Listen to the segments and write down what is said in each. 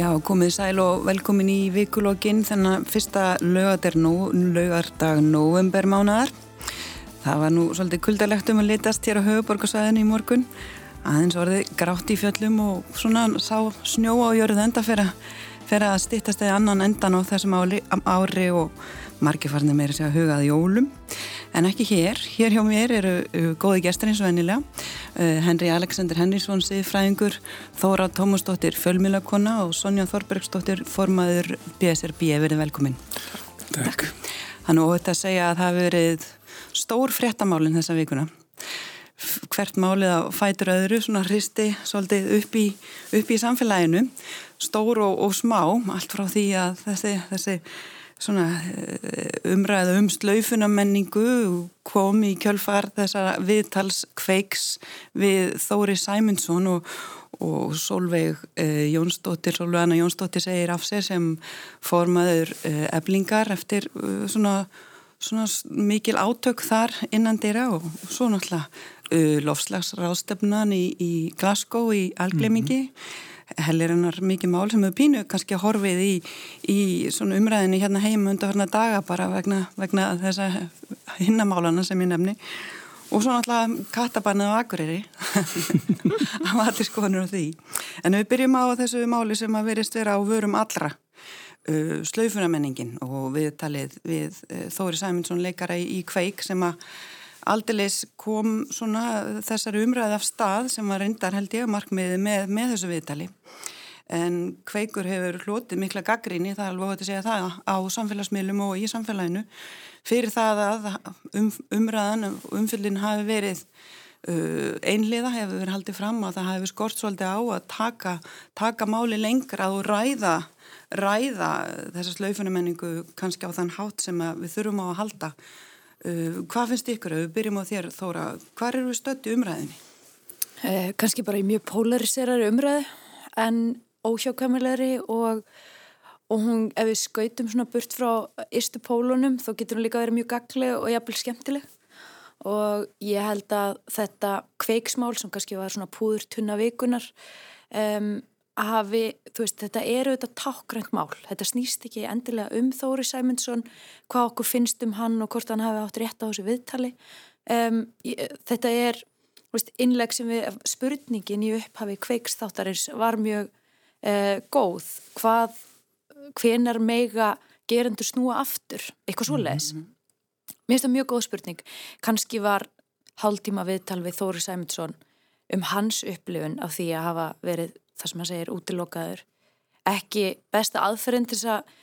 Já, komið sæl og velkomin í vikulokkin þennan fyrsta lögardag novembermánaðar. Það var nú svolítið kuldalegt um að litast hér á höfuborgarsæðinu í morgun. Aðeins orðið grátt í fjöllum og svona sá snjó á jörðu enda fyrir að stittast eða annan endan á þessum ári og margir farnir meira segja hugað jólum en ekki hér, hér hjá mér eru uh, góði gestur eins og ennilega uh, Henry Alexander Henriksson siðfræðingur Þóra Tómasdóttir Fölmilakonna og Sonja Þorbergsdóttir formaður BSRB, verið velkomin. Takk. Þannig þetta að segja að það hefur verið stór fréttamálinn þessa vikuna. Hvert málið að fætur öðru svona hristi svolítið upp í, upp í samfélaginu. Stór og, og smá allt frá því að þessi, þessi svona eh, umræðu um slaufunamenningu kom í kjölfar þessar viðtals kveiks við Þóri Sæmundsson og, og Solveig eh, Jónsdóttir, Solveig Anna Jónsdóttir segir af sér sem formaður eh, eblingar eftir eh, svona, svona mikil átök þar innan dýra og svo náttúrulega eh, lofslagsráðstefnan í, í Glasgow í algleimingi mm -hmm hellirinnar mikið mál sem hefur pínu kannski horfið í, í umræðinu hérna heima undir hörna daga bara vegna, vegna þessa hinnamálana sem ég nefni. Og svo náttúrulega kattabannið á Akureyri. Að maður skoðanur á því. En við byrjum á þessu máli sem að verist vera á vörum allra uh, slaufunamenningin og við talið við uh, Þóri Sæmundsson leikara í, í Kveik sem að Aldilis kom svona þessari umræði af stað sem var reyndar held ég markmiði með, með þessu viðtali. En Kveikur hefur hlotið mikla gaggríni, það er alveg hótt að segja það á samfélagsmiðlum og í samfélaginu fyrir það að um, umræðan, umfyllin hafi verið uh, einliða, hefur verið haldið fram að það hafi skort svolítið á að taka, taka máli lengra og ræða, ræða þessa slaufunamenningu kannski á þann hátt sem við þurfum á að halda Uh, hvað finnst ykkur að við byrjum á þér Þóra, hvað eru við stötti umræðinni? Eh, Kanski bara í mjög polariserari umræði en óhjákvæmilegri og, og hún, ef við skautum svona burt frá ystu pólunum þá getur hún líka að vera mjög gagleg og jafnvel skemmtileg og ég held að þetta kveiksmál sem kannski var svona púður tunna vikunar um, hafi, þú veist, þetta eru þetta tákgrænt mál, þetta snýst ekki endilega um Þóri Sæmundsson hvað okkur finnst um hann og hvort hann hafi átt rétt á þessu viðtali. Um, þetta er veist, innleg sem við, spurningin í upphafi kveiksþáttarins var mjög uh, góð. Hvað, hvenar meiga gerendur snúa aftur, eitthvað svo leiðis mm -hmm. mér finnst það mjög góð spurning. Kannski var hálftíma viðtal við Þóri Sæmundsson um hans upplifun af því að hafa verið það sem hann segir útilokaður. Ekki besta aðferðin til að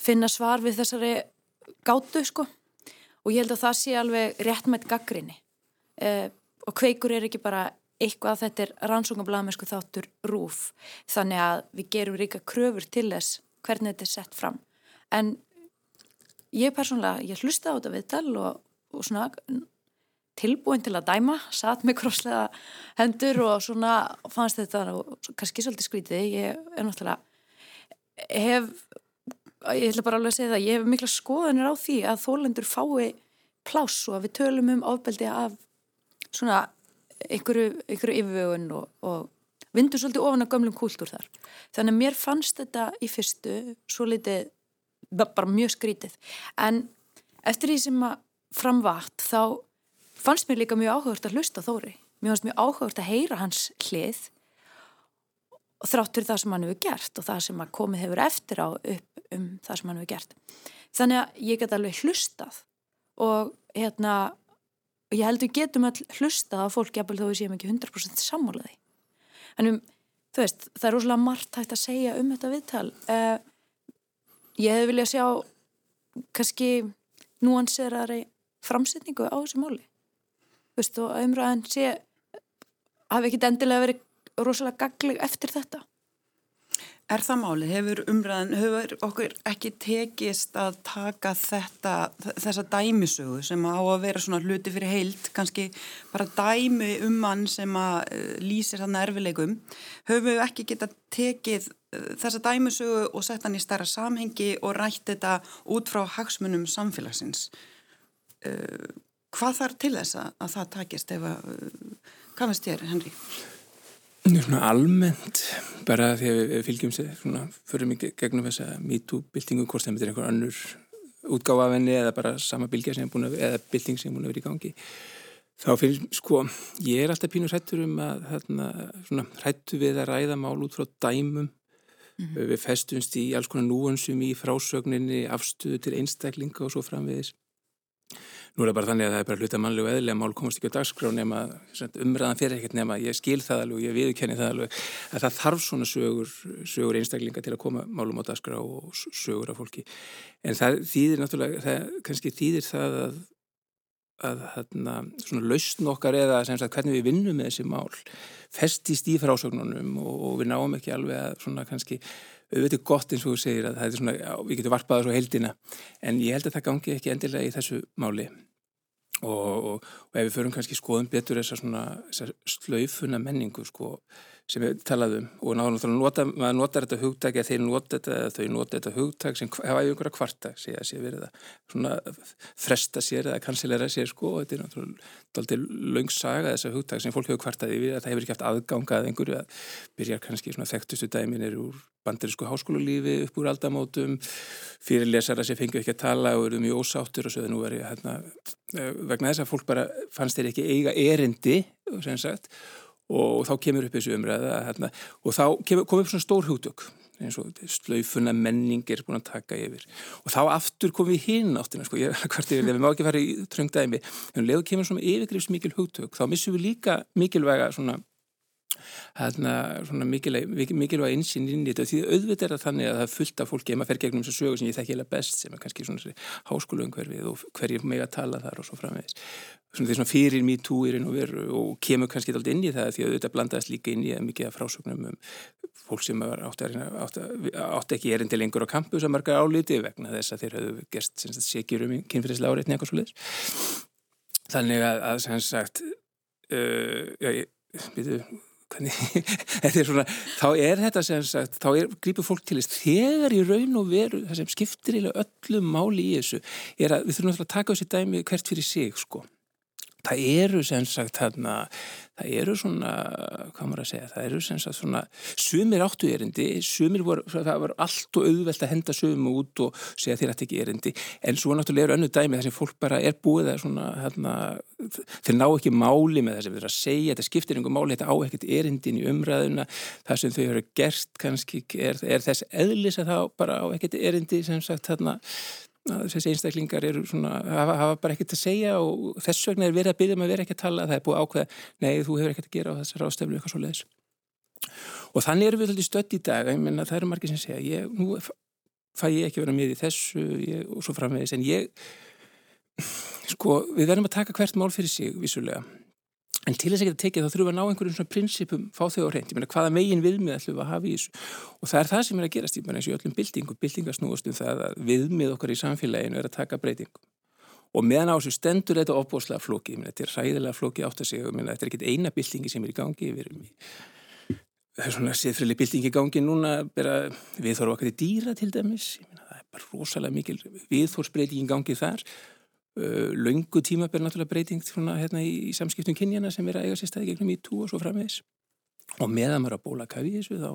finna svar við þessari gátu sko. Og ég held að það sé alveg réttmætt gaggrinni eh, og kveikur er ekki bara eitthvað þetta er rannsóngablaðmennsku þáttur rúf þannig að við gerum ríka kröfur til þess hvernig þetta er sett fram. En ég persónulega, ég hlusta á þetta viðtal og, og svona tilbúin til að dæma, satt með krosslega hendur og svona fannst þetta kannski svolítið skrítið. Ég er náttúrulega hef, ég ætla bara alveg að segja það ég hef mikla skoðanir á því að þólendur fái pláss og að við tölum um ofbeldi af svona einhverju, einhverju yfirvögun og, og vindur svolítið ofan að gömlum kúltúr þar. Þannig að mér fannst þetta í fyrstu svo litið bara mjög skrítið. En eftir því sem að framvart þá fannst mér líka mjög áhugast að hlusta Þóri. Mér fannst mjög áhugast að heyra hans hlið og þráttur það sem hann hefur gert og það sem að komið hefur eftir á upp um það sem hann hefur gert. Þannig að ég get alveg hlustað og hérna ég held að við getum all hlustað á fólk jafnvel þó við séum ekki 100% sammálaði um, þú veist það er rosalega margt hægt að segja um þetta viðtal. Uh, ég hef viljað sjá kannski núanserari framsetningu á þessu máli veist, og umræðan sé hafi ekki endilega verið rosalega gagleg eftir þetta Er það máli? Hefur umræðan, hefur okkur ekki tekist að taka þetta, þessa dæmisögu sem á að vera svona hluti fyrir heilt, kannski bara dæmi um mann sem að uh, lýsir þannig erfileikum, höfum við ekki geta tekið uh, þessa dæmisögu og sett hann í starra samhengi og rætt þetta út frá hagsmunum samfélagsins? Uh, hvað þarf til þess að, að það takist ef að, hvað veist þér Henri? Svona almennt, bara því að við fylgjum sér, svona, fyrir mikið gegnum þess að MeToo-byltingu, hvort það er einhver annur útgáfa af henni eða bara sama bylgja sem er búin að, eða bylting sem er búin að vera í gangi. Þá finnst, sko, ég er alltaf pínur hrættur um að, hérna, svona, hrættu við að ræða mál út frá dæmum. Mm -hmm. Við festumst í alls konar núansum í frásögninni, afstöðu til einstaklinga og svo framvegis. Nú er það bara þannig að það er bara hluta mannlegu eðli að mál komast ekki á dagskrá nema umræðan fyrir ekkert nema ég skil það alveg og ég viðkenni það alveg að það þarf svona sögur, sögur einstaklinga til að koma málum á dagskrá og sögur af fólki. En það þýðir náttúrulega, það kannski þýðir það að, að hérna, svona lausn okkar eða sagt, hvernig við vinnum með þessi mál festist í frásögnunum og, og við náum ekki alveg að svona kannski auðvitað gott eins og þú segir að það er svona, já, við getum varpaða svo heldina en ég held að það gangi ekki endilega í þessu máli. Og, og, og ef við förum kannski skoðum betur þessar svona þessar slaufuna menningu sko sem við talaðum og náttúrulega maður notar þetta hugtæk eða þeir nota þetta þau nota þetta hugtæk sem hafa einhverja kvarta sé að sé verið að svona fresta sér eða kansilera sér sko. Og þetta er náttúrulega aldrei laungsaga þessa hugtæk sem fólk hefur kvartaði við að það hefur ekki haft aðgangað einhverju að byrjar kannski svona þekktustu dæminir úr bandirísku háskólalífi upp úr aldamótum. Fyrirlesara sem fengið ekki að tala og eru mjög ósáttur og svo nú er ég hérna vegna þess að fólk bara fannst þeir ekki eiga erindi sem sagt og þá kemur upp þessu umræða hérna, og þá komur upp svona stór hugtök eins og slaufuna menning er búin að taka yfir. Og þá aftur komum við hinn áttina sko, ég, yfir, við má ekki fara í tröngdæmi en leðu kemur svona yfirgrifs mikil hugtök þá missum við líka mikilvæga svona hérna mikilvæg, mikilvæg einsinn inn í þetta. Því auðvitað er það þannig að það er fullt af fólki ef maður fer gegnum þessu sögu sem ég þekki heila best sem er kannski svona háskólaungverfið og hverjir meg að tala þar og svo framvegis. Því svona fyrir me too í raun og veru og kemur kannski alltaf inn í það því að auðvitað blandaðist líka inn í mikið af frásögnum um fólk sem átti, átti, átti ekki erindi lengur á kampus að marga áliti vegna þess að þeir hafðu gerst sekjur um kynfyrirslega áreitni eitthvað svo leiðis þannig að, sem sagt uh, já, ég, byrju, er svona, þá er þetta sem sagt, þá er, grípur fólk til þess þegar í raun og veru, það sem skiptir öllum máli í þessu, er að við þurfum að taka þessi dæmi hvert fyrir sig, sko. Það eru sem sagt þarna, það eru svona, hvað maður að segja, það eru sem sagt svona, sumir áttu erindi, sumir voru, það var allt og auðvelt að henda sumum út og segja þér ætti ekki erindi, en svo náttúrulega eru önnu dæmi þar sem fólk bara er búið að svona, þarna, þeir ná ekki máli með það sem þeir að segja, þetta skiptir einhver máli, þetta á ekkert erindin í umræðuna, það sem þau eru gert kannski er, er þess eðlis að það bara á ekkert erindi sem sagt þarna, þessi einstaklingar eru svona, hafa, hafa bara ekkert að segja og þess vegna er verið að byrja með að vera ekki að tala. Það er búið ákveða, nei þú hefur ekkert að gera á þessar ásteflu eitthvað svo leiðis og þannig erum við alltaf stödd í dag. Menna það eru margir sem segja ég, nú fæ ég ekki vera með í þessu ég, og svo framvegis. En ég sko við verðum að taka hvert mál fyrir sig vissulega En til þess að geta tekið þá þurfum við að ná einhverjum svona prinsipum fá þau á reynd. Ég meina hvaða megin viðmið ætlum við að hafa í þessu. Og það er það sem er að gerast í bara eins og öllum bildingum. Bildingar snúast um það að viðmið okkar í samfélaginu er að taka breytingum. Og meðan á þessu stendur þetta opbóslega flóki. Ég meina þetta er ræðilega flóki átt að segja. Ég meina þetta er ekkit eina bildingi sem er í gangi. Við erum í það er svona séðfrili bildingi í gangi núna. Við þórum okkar í dýra til dæmis. Ég meina það er bara rosalega mikil viðþórsbreyting í gangi þar laungu tímabel náttúrulega breyting svona, hérna, í, í samskiptum kynjana sem er að eiga sér stæði gegnum í tú og svo framvegs og meðan maður að bóla kafi í þessu þá,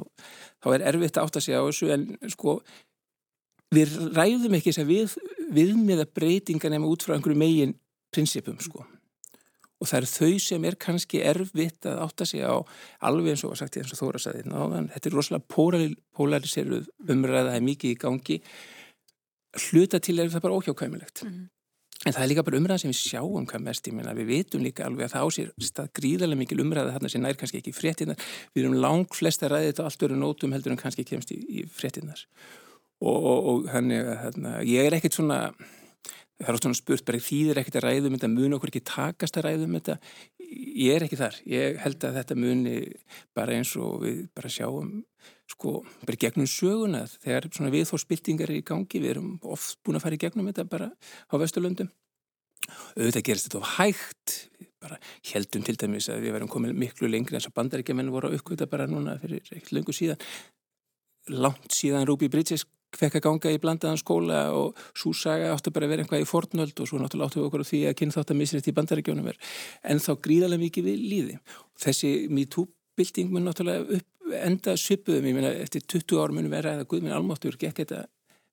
þá er erfitt að átta sig á þessu en sko við ræðum ekki þess að við viðmiða breytinga nema út frá einhverju megin prinsipum sko. Og það er þau sem er kannski erfitt að átta sig á alveg eins og sagt eins og Þóra sagði þetta er rosalega polariseruð umræða það er mikið í gangi. Hluta til er það bara óhjákvæmilegt. Mm -hmm. En það er líka bara umræða sem við sjáum hvað mest, ég meina við vitum líka alveg að það á sér stað gríðarlega mikil umræða þarna sem nær kannski ekki fréttinnar. Við erum lang flesta ræðið þetta allt öru nótum heldur en kannski kemst í, í fréttinnar. Og, og, og þannig að hérna, ég er ekkert svona, það er svona spurt bara þýðir ekkert að ræðum þetta, mun okkur ekki takast að ræðum þetta. Ég er ekki þar. Ég held að þetta muni bara eins og við bara sjáum sko, bara gegnum söguna þegar svona viðþórspiltingar er í gangi við erum oft búin að fara í gegnum þetta bara á Vesturlöndum auðvitað gerist þetta of hægt bara heldum til dæmis að við verðum komið miklu lengri eins og bandaríkjaman voru að uppkvita bara núna fyrir ekkert lengur síðan langt síðan Ruby Bridges fekk að ganga í blandaðan skóla og svo saga áttu bara að vera einhvað í fornöld og svo náttúrulega áttu við okkur á því að kynþátt að misrætt í bandaríkjónum er en þá gríðarlega mikið við líði. Þessi MeToo bylting mun náttúrulega upp, enda svipuðum, ég meina eftir 20 ár munum vera eða Guðminn Almáttur gekk þetta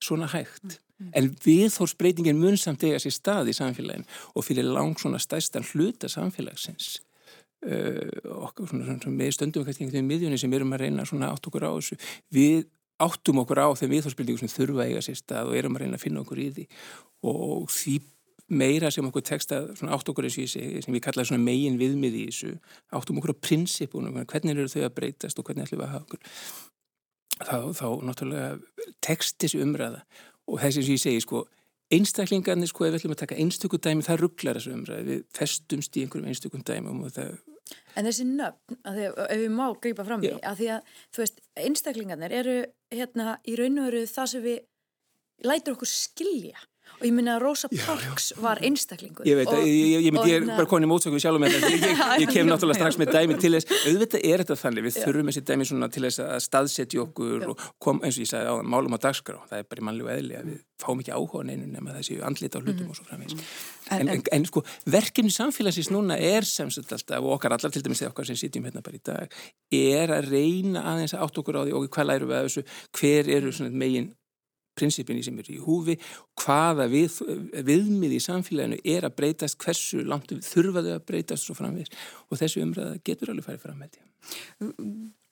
svona hægt. Mm, mm. en viðhórsbreytingin mun samt eiga sér stað í samfélagin og fyrir lang svona stæstan hluta samfélagsins. Uh, okkur svona, svona, svona með stöndum kannski einhvern veginn miðjunni sem erum að reyna svona átt okkur á þessu. Við áttum okkur á þeim viðhórsbreytingum sem þurfa eiga sér stað og erum að reyna að finna okkur í því. Og því meira sem okkur teksta átt okkur þessu sem við kallaðum megin viðmið í þessu. Áttum okkur á prinsippunum hvernig eru þau að breytast og hvernig ætlum við að hafa okkur. Þá, þá náttúrulega tekst þessi umræða. Og þessi sem ég segi sko einstaklingarnir sko ef við ætlum að taka einstökum dæmi það rugglar þessu umræði við festumst í einhverjum einstökum dæmi það... En þessi nöfn, að að, ef við má grípa fram í, að því að þú veist, einstaklingarnir eru hérna í raun og veru það sem við lætur okkur skilja og ég minna að Rosa Parks já, já. var einstaklingur ég veit að, ég, ég, ég, ég er bara konið mótsöku sjálf með þetta, ég kem náttúrulega strax með dæmi til þess, auðvitað er þetta þannig við já. þurfum þessi dæmi svona til þess að staðsetja okkur og kom, eins og ég sagði á málum á dagskrá, það er bara í mannlegu eðli að við fáum ekki áhuga neinu nema þessi andlit á hlutum mm. og svo framins mm. en, en, en, en sko, verkefni samfélagsins núna er semst alltaf, og okkar allar til dæmis þegar okkar sem sitjum hérna bara í dag er að reyna aðeins að átt okkur á því og hvað læru við að þessu, hver eru megin prinsipinni sem eru í húfi, hvaða við, viðmið í samfélaginu er að breytast, hversu langt þurfaðu að breytast svo framvegis og þessu umræða getur alveg farið fram með því.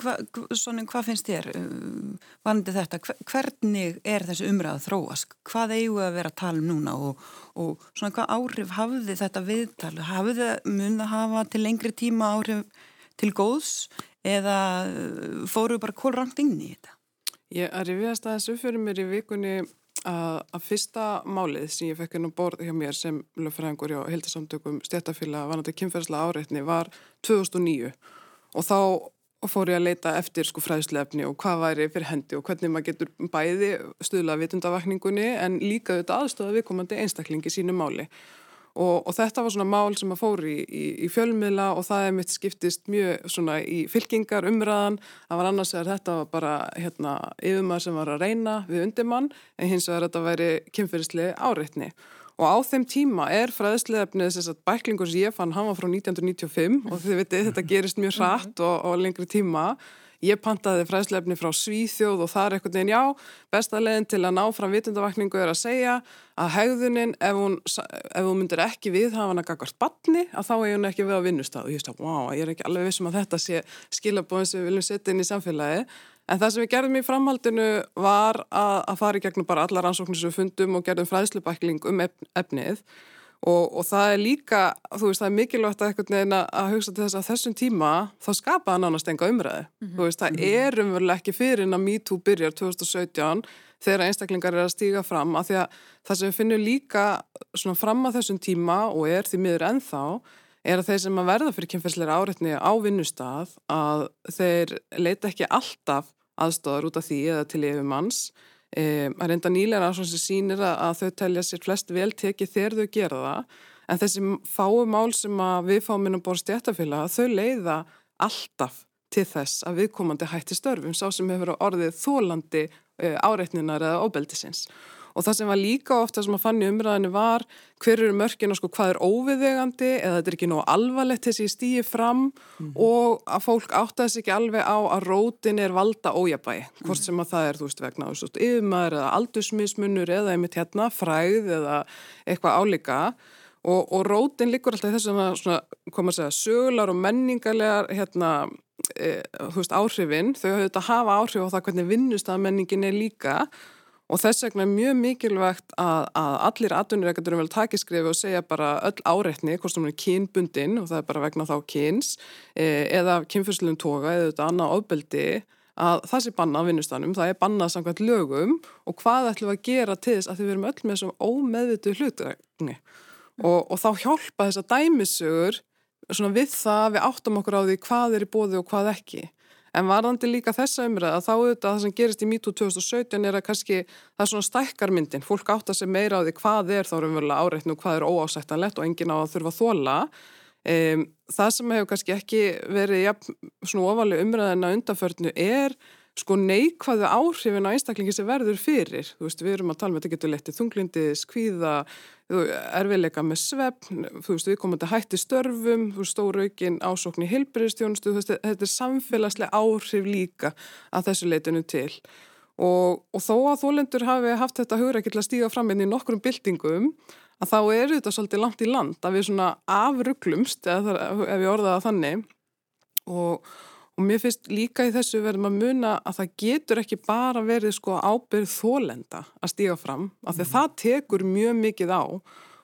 Hva, svona, hvað finnst þér vandi þetta? Hvernig er þessu umræða þróast? Hvað eigu að vera að tala um núna og, og svona hvað áhrif hafði þetta viðtal? Hafði það mun að hafa til lengri tíma áhrif til góðs eða fóru bara kólrangt inn í þetta? Ég er í viðast að þessu fyrir mér í vikunni að, að fyrsta málið sem ég fekk inn á borð hjá mér sem lögfræðingur hjá hildasamtökum stjættafíla vanandi kynferðsla áreitni var 2009 og þá fór ég að leita eftir sko fræðslefni og hvað væri fyrir hendi og hvernig maður getur bæði stuðla vitundavakningunni en líka auðvitað aðstofa viðkomandi einstaklingi sínu máli Og, og þetta var svona mál sem að fóri í, í, í fjölmiðla og það er mitt skiptist mjög svona í fylkingar umræðan. Það var annars að þetta var bara hérna yfirmar sem var að reyna við undirmann en hins vegar þetta væri kynferðislega áreitni. Og á þeim tíma er fræðsleðefnið þess að bæklingur sem ég fann, hann var frá 1995 og þið veitir þetta gerist mjög hratt og, og lengri tíma Ég pantaði fræðslefni frá Svíþjóð og það er eitthvað neginn, já, besta leginn til að ná fram vitundavakningu er að segja að hegðunin, ef hún, ef hún myndir ekki við hafa hann að gagast batni, að þá er hún ekki við á vinnustaf. Og ég veist að, wow, ég er ekki alveg vissum að þetta sé skilabóðin sem við viljum setja inn í samfélagi. En það sem við gerðum í framhaldinu var að, að fara í gegnum bara allar ansóknir sem við fundum og gerðum fræðslubækling um efnið Og, og það er líka, þú veist, það er mikilvægt að, að hugsa til þess að þessum tíma þá skapaða nánast enga umræði. Mm -hmm. Þú veist, það mm -hmm. er umveruleg ekki fyrir en að MeToo byrjar 2017 þegar einstaklingar er að stíga fram af því að það sem við finnum líka svona fram að þessum tíma og er því miður ennþá er að þeir sem að verða fyrir kynferðsleira áreitni á vinnustaf að þeir leita ekki alltaf aðstofar út af því eða til yfirmanns Um, að reynda nýlega sem sýnir að, að þau telja sér flest vel tekið þegar þau gera það en þessi fáu mál sem við fáum inn á borð stjættafélag þau leiða alltaf til þess að viðkomandi hætti störfum sá sem hefur orðið þólandi uh, áreitninar eða óbeldisins og það sem var líka ofta sem að fann í umræðinu var hver eru mörgin og sko hvað er óviðegandi eða þetta er ekki nóg alvarlegt þessi stíi fram mm og að fólk áttaðs ekki alveg á að rótin er valda ójabæi, hvort sem að það er þú veist vegna yfirmaður eða aldursmismunur eða einmitt hérna fræð eða eitthvað álíka. Og, og rótin likur alltaf þess að svona, koma að segja sögular og menningarlegar hérna e, veist áhrifin, þau höfðu þetta að hafa áhrif á það hvernig vinnustafmenningin er líka. Og þess vegna er mjög mikilvægt að, að allir atvinnureikadurum vel takiskrifi og segja bara öll áreitni, hvort sem hún er kynbundin og það er bara vegna þá kyns e, eða kynfyrslun toga eða þetta annað ofbeldi að það sé bannað á vinnustanum, það er bannað samkvæmt lögum og hvað ætlum við að gera til þess að við verum öll með þessum ómeðvitu hlutregni og, og þá hjálpa þess að dæmisögur við það við áttum okkur á því hvað er í bóði og hvað ekki. En varðandi líka þessa umræða þá auðvitað það sem gerist í MeToo 2017 er að kannski það er svona stækkarmyndin. Fólk átt að segja meira á því hvað er þá raunverulega áreitn og hvað er óásættanlegt og engin á að þurfa að þóla. Um, það sem hefur kannski ekki verið ja, svona ofalega umræðina undanförnu er sko neikvæðu áhrifin á einstaklingi sem verður fyrir. Þú veist, við erum að tala með um þetta getur letið þunglindis, kvíða, erfiðleika með svefn, þú veist, við komum til hætti störfum, þú veist, stóraugin ásókn í heilbreyðstjónustu, þú veist, þetta er samfélagslega áhrif líka að þessu leitinu til. Og, og þó að þólendur hafi haft þetta hugreikill að stíga fram inn í nokkrum byltingum, að þá eru þetta svolítið langt í land að við svona afrugglumst, ef ég orðaða þannig og Og mér finnst líka í þessu verðum að muna að það getur ekki bara verið sko ábyrð þólenda að stíga fram, af því mm. það tekur mjög mikið á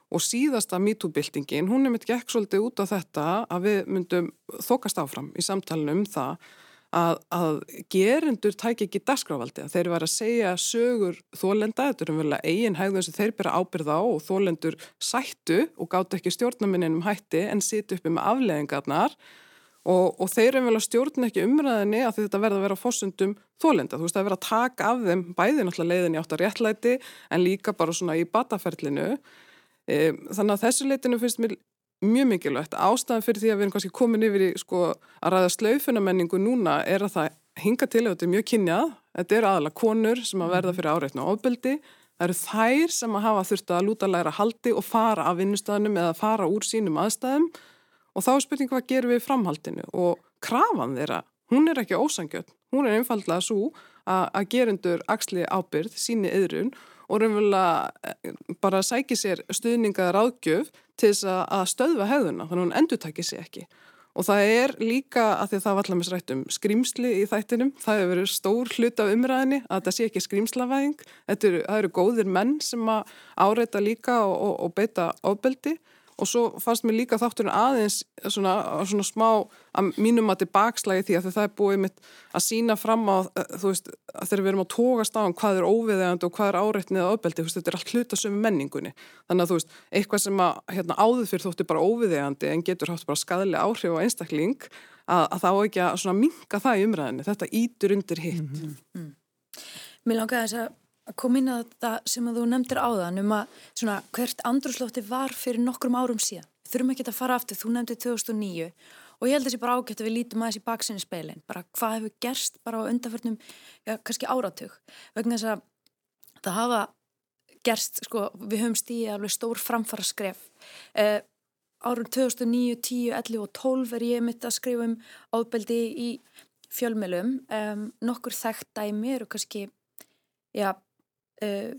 og síðasta MeToo-byltingin, hún er mitt gekk svolítið út á þetta að við myndum þokast áfram í samtalenu um það að, að gerendur tæk ekki dasgrávaldi, að þeir eru að segja sögur þólenda, þetta er umverulega eigin hægðun sem þeir byrja ábyrð á og þólendur sættu og gátt ekki stjórnaminnum hætti en sitt uppi með afleðingarnar Og, og þeir eru vel að stjórna ekki umræðinni að þetta verða að vera fósundum þólenda. Þú veist, það er verið að taka af þeim bæði náttúrulega leiðin í átt að réttlæti en líka bara svona í bataferlinu. E, þannig að þessu leitinu finnst mér mjög mikilvægt. Ástæðan fyrir því að við erum kannski komin yfir í sko að ræða slaufunamenningu núna er að það hinga til að þetta er mjög kynjað. Þetta eru aðalega konur sem að verða fyrir áreitna og ofbeldi. Það eru þær sem að hafa þurft að lúta læra haldi og fara af vinnustæðinum eða fara úr sínum aðstæðum Og þá er spurning hvað gerum við framhaldinu? Og krafan þeirra, hún er ekki ósangjöld, hún er einfallega svo að gerendur axli ábyrð, síni yðrun og raunverulega eh, bara sækir sér stuðningaðar ágjöf til þess að stöðva hefðuna, þannig að hún endur takir sér ekki. Og það er líka að því að það var allar með srætt um skrimsli í þættinum, það hefur verið stór hlut af umræðinni að það sé ekki skrimslavæðing, eru, eru góðir menn sem að áreita líka og, og, og beita ofbeldi. og svo fannst mér líka þátturinn aðeins svona, svona smá að mínum að til bakslægi því að það er búið mitt að sína fram á þú veist að þegar við erum að tókast á um hvað er óviðegandi og hvað er áreitnið eða öðbeldi, þetta er allt hluta sömu menningunni þannig að þú veist, eitthvað sem að hérna, áður fyrir þóttu bara óviðegandi en getur haft bara skadlega áhrif á einstakling að, að þá ekki að minga það í umræðinni, þetta ítur undir hitt mm -hmm. mm. Mér langar þess að að koma inn á þetta sem að þú nefndir áðan um að svona, hvert andrúslótti var fyrir nokkrum árum síðan. Þurfum ekki að fara aftur, þú nefndir 2009 og ég held að það sé bara ágætt að við lítum aðeins í baksinni speilin, bara hvað hefur gerst bara á undanförnum, já, kannski áratug? Vegna þess að það hafa gerst, sko, við höfum stíðið alveg stór framfara skref eh, árum 2009, 10, 11 og 12 er ég mitt að skrifa um ábeldi í fjölmjölum um, nokkur þekkt dæmi eru kannski já, Uh,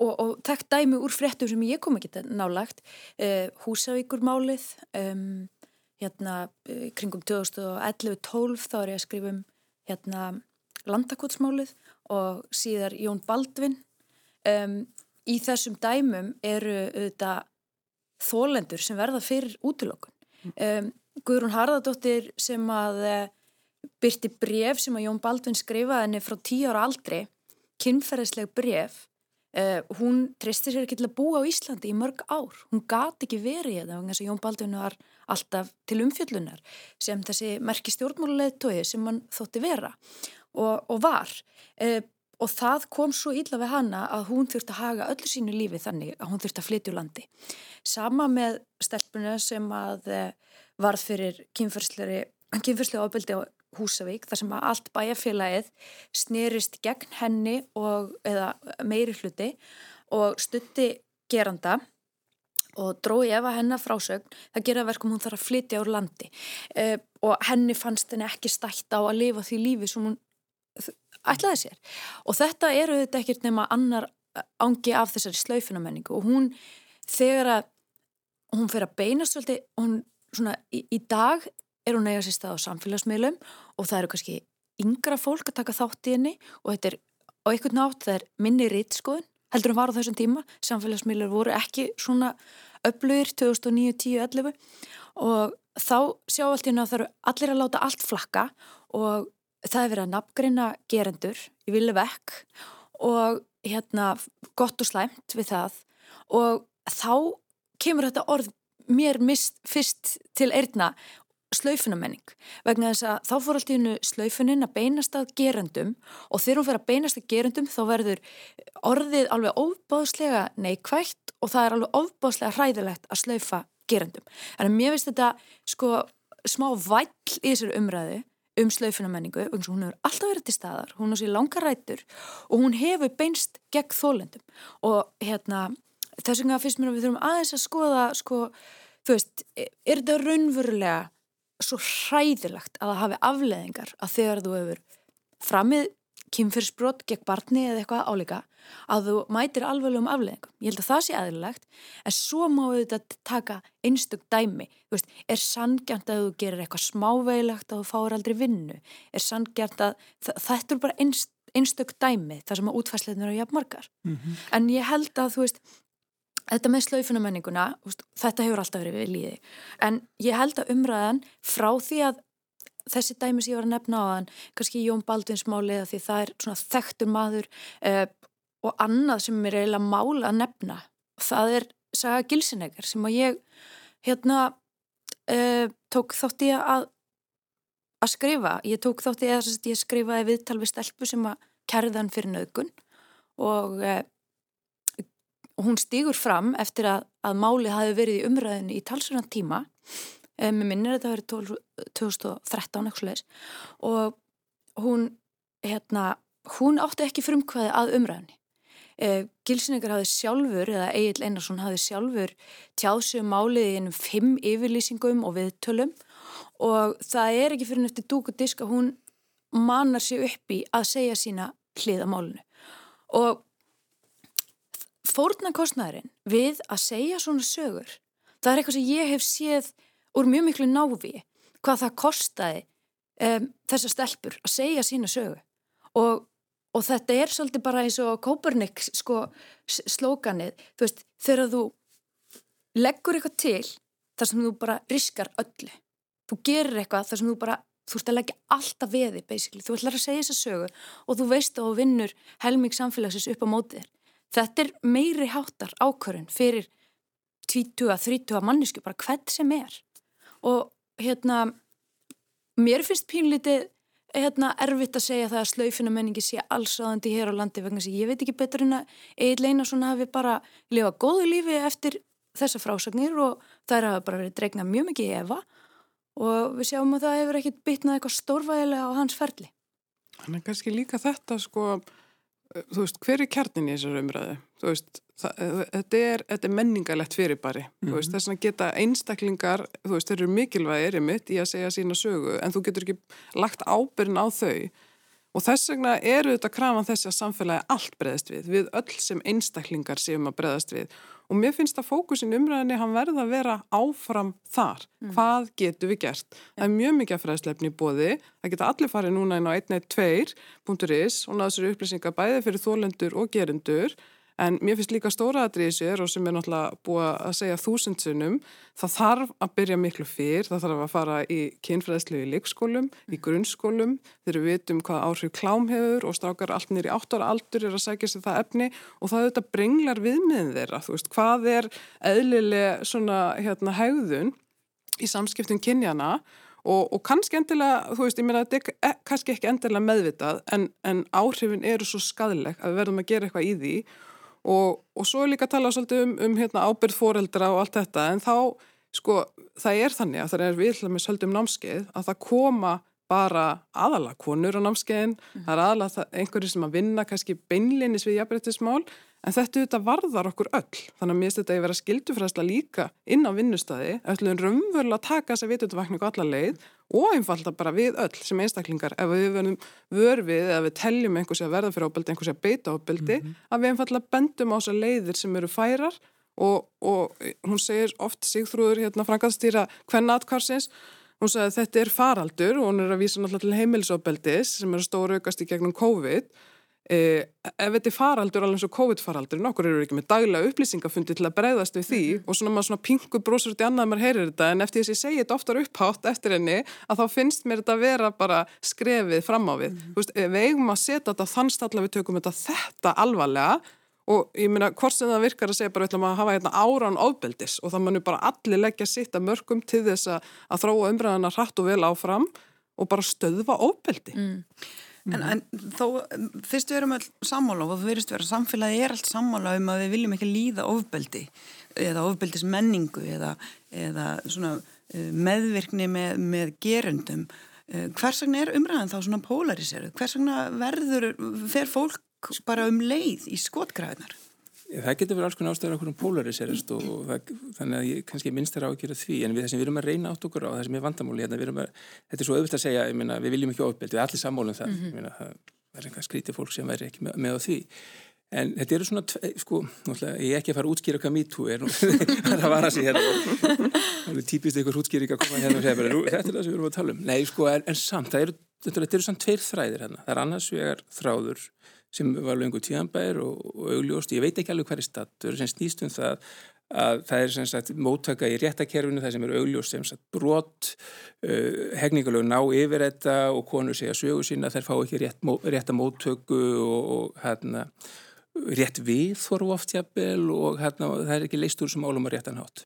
og, og takk dæmi úr fréttum sem ég kom ekki nálagt uh, Húsavíkurmálið um, hérna uh, kringum 2011-12 þá er ég að skrifa um hérna landakótsmálið og síðar Jón Baldvin. Um, í þessum dæmum eru auðvitað þólendur sem verða fyrir útlokun um, Guðrún Harðardóttir sem að byrti bref sem að Jón Baldvin skrifaði henni frá tíu ára aldri kynferðisleg bref uh, hún tristir sér ekki til að búa á Íslandi í mörg ár, hún gati ekki verið í þetta vegna þess að Jón Baldvin var alltaf til umfjöllunar sem þessi merki stjórnmálulegtói sem hann þótti vera og, og var. Uh, og það kom svo illa við hana að hún þurfti að haga öllu sínu lífi þannig að hún þurfti að flytja úr landi. Sama með stelpuna sem að uh, varð fyrir kynferðslega ofbeldi á Húsavík þar sem að allt bæjarfélagið snerist gegn henni og, eða meiri hluti og stutti geranda og drói ef að hennar frásögn það gera verkum hún þarf að flytja úr landi. Uh, og henni fannst henni ekki stætt á að lifa því lífi sem hún ætlaði sér. Og þetta eru þetta ekkert nema annar ángi af þessari slaufinamenningu og hún þegar að hún fyrir að beina svolítið hún svona í, í dag er hún eiga sér stað á samfélagsmiðlum og það eru kannski yngra fólk að taka þátt í henni og þetta er á einhvern nátt það er minni rittskoðun heldur hún var á þessum tíma, samfélagsmiðlur voru ekki svona öflugir 2009, 10, 11 og þá sjá allt í henni að það eru allir að láta allt flakka og það er verið að nafngreina gerendur í vilja vekk og hérna gott og slæmt við það og þá kemur þetta orð mér mist fyrst til eirna slaufunamenning vegna þess að þá fór allt í hennu slaufunin að beinast að gerendum og þegar hún fer að beinast að gerendum þá verður orðið alveg ofbáðslega neikvægt og það er alveg ofbáðslega hræðilegt að slaufa gerendum. En mér finnst þetta sko smá væll í þessari umræðu um slaufunamenningu, hún hefur alltaf verið til staðar, hún á sér langar rættur og hún hefur beinst gegn þólendum og hérna þess vegna finnst mér að við þurfum aðeins að skoða sko, þú veist, er þetta raunverulega svo hræðilegt að það hafi afleðingar að þegar þú hefur framið kynfyrsbrott gegn barni eða eitthvað álíka að þú mætir alveglegum afleðingum. Ég held að það sé aðlilegt en svo má þetta taka einstök dæmi. Þú veist, er sangjant að þú gerir eitthvað smáveilagt að þú fáir aldrei vinnu? Er sangjant að þetta er bara einst, einstök dæmi þar sem að útfæsleitinu eru jafn margar. Mm -hmm. En ég held að þú veist Þetta með slaufunamenninguna, þetta hefur alltaf verið við líði, en ég held að umræðan frá því að þessi dæmis ég var að nefna á þann, kannski Jón Baldvins máliða því það er svona þekktur maður uh, og annað sem er eiginlega mál að nefna, það er Saga Gilsinegger sem að ég hérna uh, tók þátt í að, að skrifa, ég tók þátt í að ég skrifaði viðtal við stelpu sem að kerðan fyrir nögun og uh, og hún stýgur fram eftir að, að máli hafi verið í umræðinu í talsverðan tíma. Eh, með minnir þetta verið 2013 eitthvað og hún hérna, hún átti ekki frumkvæði að umræðinu eh, Gilsinningar hafið sjálfur eða Egil Einarsson hafið sjálfur tjáðsum málið í ennum fimm yfirlýsingum og viðtölum. Og það er ekki fyrir neftir dúk og disk að hún manar sér upp í að segja sína hliðamálinu og fórnarkostnæðurinn við að segja svona sögur, það er eitthvað sem ég hef séð úr mjög miklu náfi hvað það kostaði um, þessar stelpur að segja sína sögu. Og, og þetta er svolítið bara eins og Kopernik sko, slókanið, þú veist, þegar þú leggur eitthvað til þar sem þú bara riskar öllu. Þú gerir eitthvað þar sem þú bara þú ert að leggja alltaf veði basically, þú ætlar að segja þessa sögu og þú veist þú vinnur helming samfélagsins upp á mótið Þetta er meiri háttar ákvörðun fyrir 20-30 mannisku, bara hvern sem er. Og hérna, mér finnst pínlítið hérna, erfitt að segja það að slaufina menningi sé allsáðandi hér á landi vegna sem ég veit ekki betur en að Egil Einarsson hafi bara lifað góðu lífi eftir þessa frásagnir og þær hafa bara verið dregna mjög mikið í Eva og við sjáum að það hefur ekkit bytnað eitthvað stórvægilega á hans ferli. Þannig að kannski líka þetta sko þú veist, hver er kjarnin í þessar umræðu? Þú veist, það, þetta, er, þetta er menningalegt fyrirbæri. Mm -hmm. Þú veist, mhm. þess að geta einstaklingar, þú veist, þeir eru mikilvægir í mitt í að segja sína sögu, en þú getur ekki lagt ábyrgin á þau Og þess vegna eru þetta krafan þessi að samfélagi allt breðast við, við öll sem einstaklingar séum að breðast við. Og mér finnst að fókusin umræðinni hann verða að vera áfram þar. Mm. Hvað getur við gert? Ja. Það er mjög mikið fræðslefni í bóði. Það geta allir farið núna inn á 112.is og náðu sér upplýsingar bæði fyrir þólendur og gerendur En mér finnst líka stóra aðrið sér og sem er náttúrulega búið að segja þúsundsunum, það þarf að byrja miklu fyrr, það þarf að fara í kynfræðslu í leikskólum, í mm. grunnskólum, þegar við vitum hvað áhrif klám hefur og strákar allt nýri áttára aldur er að segja sér það efni og það auðvitað brenglar viðmiðin þeirra, þú veist, hvað er eðlileg svona hérna hægðun í samskiptum kynjana og, og kannski endilega, þú veist, ég meina þetta er kannski ekki endilega meðvitað en, en áhrifin eru svo skadleg að við verðum að gera eitthvað í því og, og svo er líka að tala svolítið um, um hérna, ábyrð foreldra og allt þetta. En þá, sko, það er þannig að það er við með svolítið um námskeið að það koma bara aðala konur á námskeiðin, mm. það er aðala einhverju sem að vinna kannski beinlinis við jafnbryttismál En þetta auðvitað varðar okkur öll, þannig að mér þetta að vera skildufræðsla líka inn á vinnustæði, öllum raunverulega að taka þess að vitutuvakningu allar leið og einfalda bara við öll sem einstaklingar. Ef við verðum vörfið eða við teljum einhversi að verða fyrir ábeldi, einhversi að beita ábeldi, mm -hmm. að við einfalda bendum á þessar leiðir sem eru færar og, og hún segir oft Sigþrúður hérna frangaðstýra hvenna atkvarsins, hún sagði að þetta er faraldur og hún er að vísa náttúrulega til heimilisóbeldis sem eru stóru aukast í gegnum COVID Eh, ef þetta er faraldur alveg eins og COVID-faraldur nokkur eru ekki með daglega upplýsingafundi til að breyðast við því mm -hmm. og svona maður svona pingu brósur út í annað maður heyrir þetta en eftir þess að ég segi þetta oftar upphátt eftir henni að þá finnst mér þetta að vera bara skrefið fram á við mm -hmm. veist, við eigum að setja þetta þannst allaveg við tökum þetta þetta alvarlega og ég meina hvort sem það virkar að segja bara við ætlum að hafa hérna árán ofbeldis og það mannu bara allir leggja sitt að mörgum til þess að, að ofbeldi mm. En, en þó, fyrst við erum all sammála og þú verist vera samfélagi er allt sammála um að við viljum ekki líða ofbeldi eða ofbeldis menningu eða, eða svona eh, meðvirkni með, með gerundum Eh, hvers vegna er umræðan þá svona polariseruð? Hvers vegna verður, fer fólk bara um leið í skotgræðinar? Það getur verið alls konar ástæður okkur um polariserast og það, þannig að ég kannski minnst þar á að gera því. En við það sem við erum að reyna átt okkur á það sem er vandamáli hérna, að, þetta er svo auðvilt að segja myna, við viljum ekki ofbeldi, við erum allir sammálum það, mm -hmm. myna, það er einhvað skrítið fólk sem væri ekki með, með á því. En þetta eru svona, sko, ég er ekki að fara að útskýra hvað MeToo er það var að sé hérna. Það er típist eitthvað útskýring að koma hérna og segja þetta er það sem við erum að tala um. Nei, sko, en, en samt, það eru, þetta eru samt tveir þræðir hérna, það er annars vegar þráður sem var lengur tíðanbær og, og augljóst, ég veit ekki alveg er stattur sem snýst um það að það er sem sagt móttaka í réttakerfinu það sem er augljóst sem sagt brot uh, hegningalög ná yfir þetta og konur segja sögu sína þær fá ekki rétt, rétta móttöku og, og hérna rétt við þorfu oft jafnvel og hérna það er ekki leist úr sem álum að réttan hátt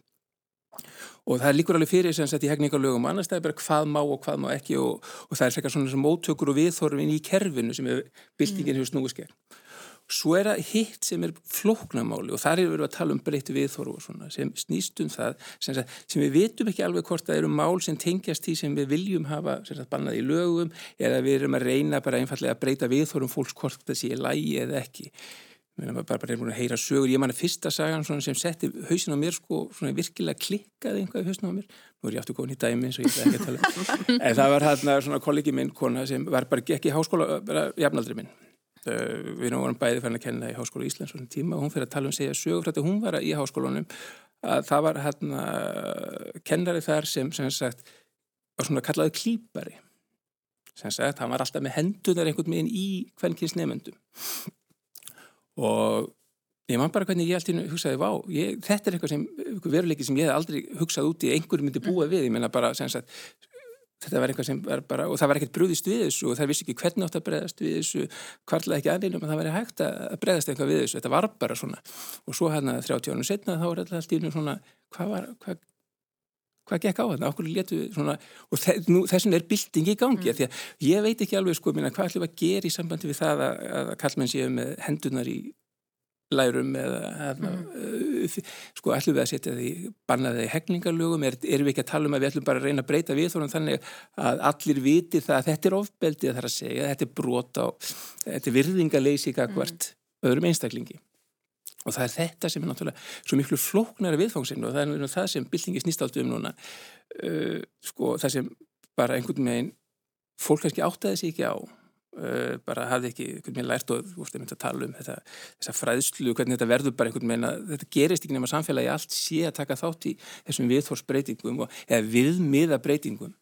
og það líkur alveg fyrir sem sagt í hegningalögum annars það er bara hvað má og hvað má ekki og, og það er frekar svona móttökur og viðþorfin í kerfinu sem er byltingin hefur snúið skegn. Svo er það hitt sem er flóknamáli og þar er við að tala um breytti viðþorfu og svona sem snýst um það sem, sagt, sem við vitum ekki alveg hvort það eru mál sem tengjast því sem við viljum hafa sagt, bannað í lögum eða við erum að reyna bara einfallega að breyta viðþorfum fólks hvort það sé lægi eða ekki. Mér er bara bara að heyra sögur, ég man að fyrsta sagan sem setti hausin á mér sko virkilega klikkaði einhvað í hausin á mér. Nú er ég aftur góðin í dæmi eins og ég ætla ekki að tala um. en það var hérna svona kollegi minn kona sem var bara ekki í háskóla bara jafnaldri minn. Uh, við vorum bæði færðin að kenna í háskóla Íslands svona tíma og hún fyrir að tala um segja sögur þetta hún var í háskólanum að það var hérna kennari þar sem sem sagt var svona kallaði klýpari sem sagt hann var alltaf með hendunar einhvern veginn í kvennkins nefnendum og ég man bara hvernig ég alltaf hugsaði vá, ég, þetta er eitthvað sem veruleiki sem ég hef aldrei hugsað út í einhverju myndi búa við, ég menna bara sagt, þetta var eitthvað sem var bara og það var ekkert brúðist við þessu og það vissi ekki hvernig átt að breyðast við þessu, hvarlega ekki aðeins að það væri hægt að breyðast eitthvað við þessu. Þetta var bara svona. Og svo hérna 30 ánum setna þá var alltaf í svona hvað var, hvað hvað gekk á þetta, okkur letu svona og þessum er bilding í gangi mm. því að ég veit ekki alveg sko minna, hvað ætlum að gera í sambandi við það að, að kallmenn séu með hendunar í lærum eða mm. sko ætlum við að setja því bannaði hegningarlögum, er, erum við ekki að tala um að við ætlum bara að reyna að breyta við þannig að allir viti það að þetta er ofbeldi að það er að segja, þetta er brota og þetta er virðingaleysi hvert mm. öðrum einstaklingi og það er þetta sem er náttúrulega svo miklu flóknari viðfangsinn og það er það sem byltingi snýst allt um núna. Uh, sko það sem bara einhvern veginn fólk kannski áttaði sig ekki á uh, bara hafði ekki einhvern veginn lært og ég myndi að tala um þetta, þessa fræðslu, hvernig þetta verður bara einhvern veginn að þetta gerist ekki nema samfélagi allt sé að taka þátt í þessum viðforsbreytingum og, eða viðmiða breytingum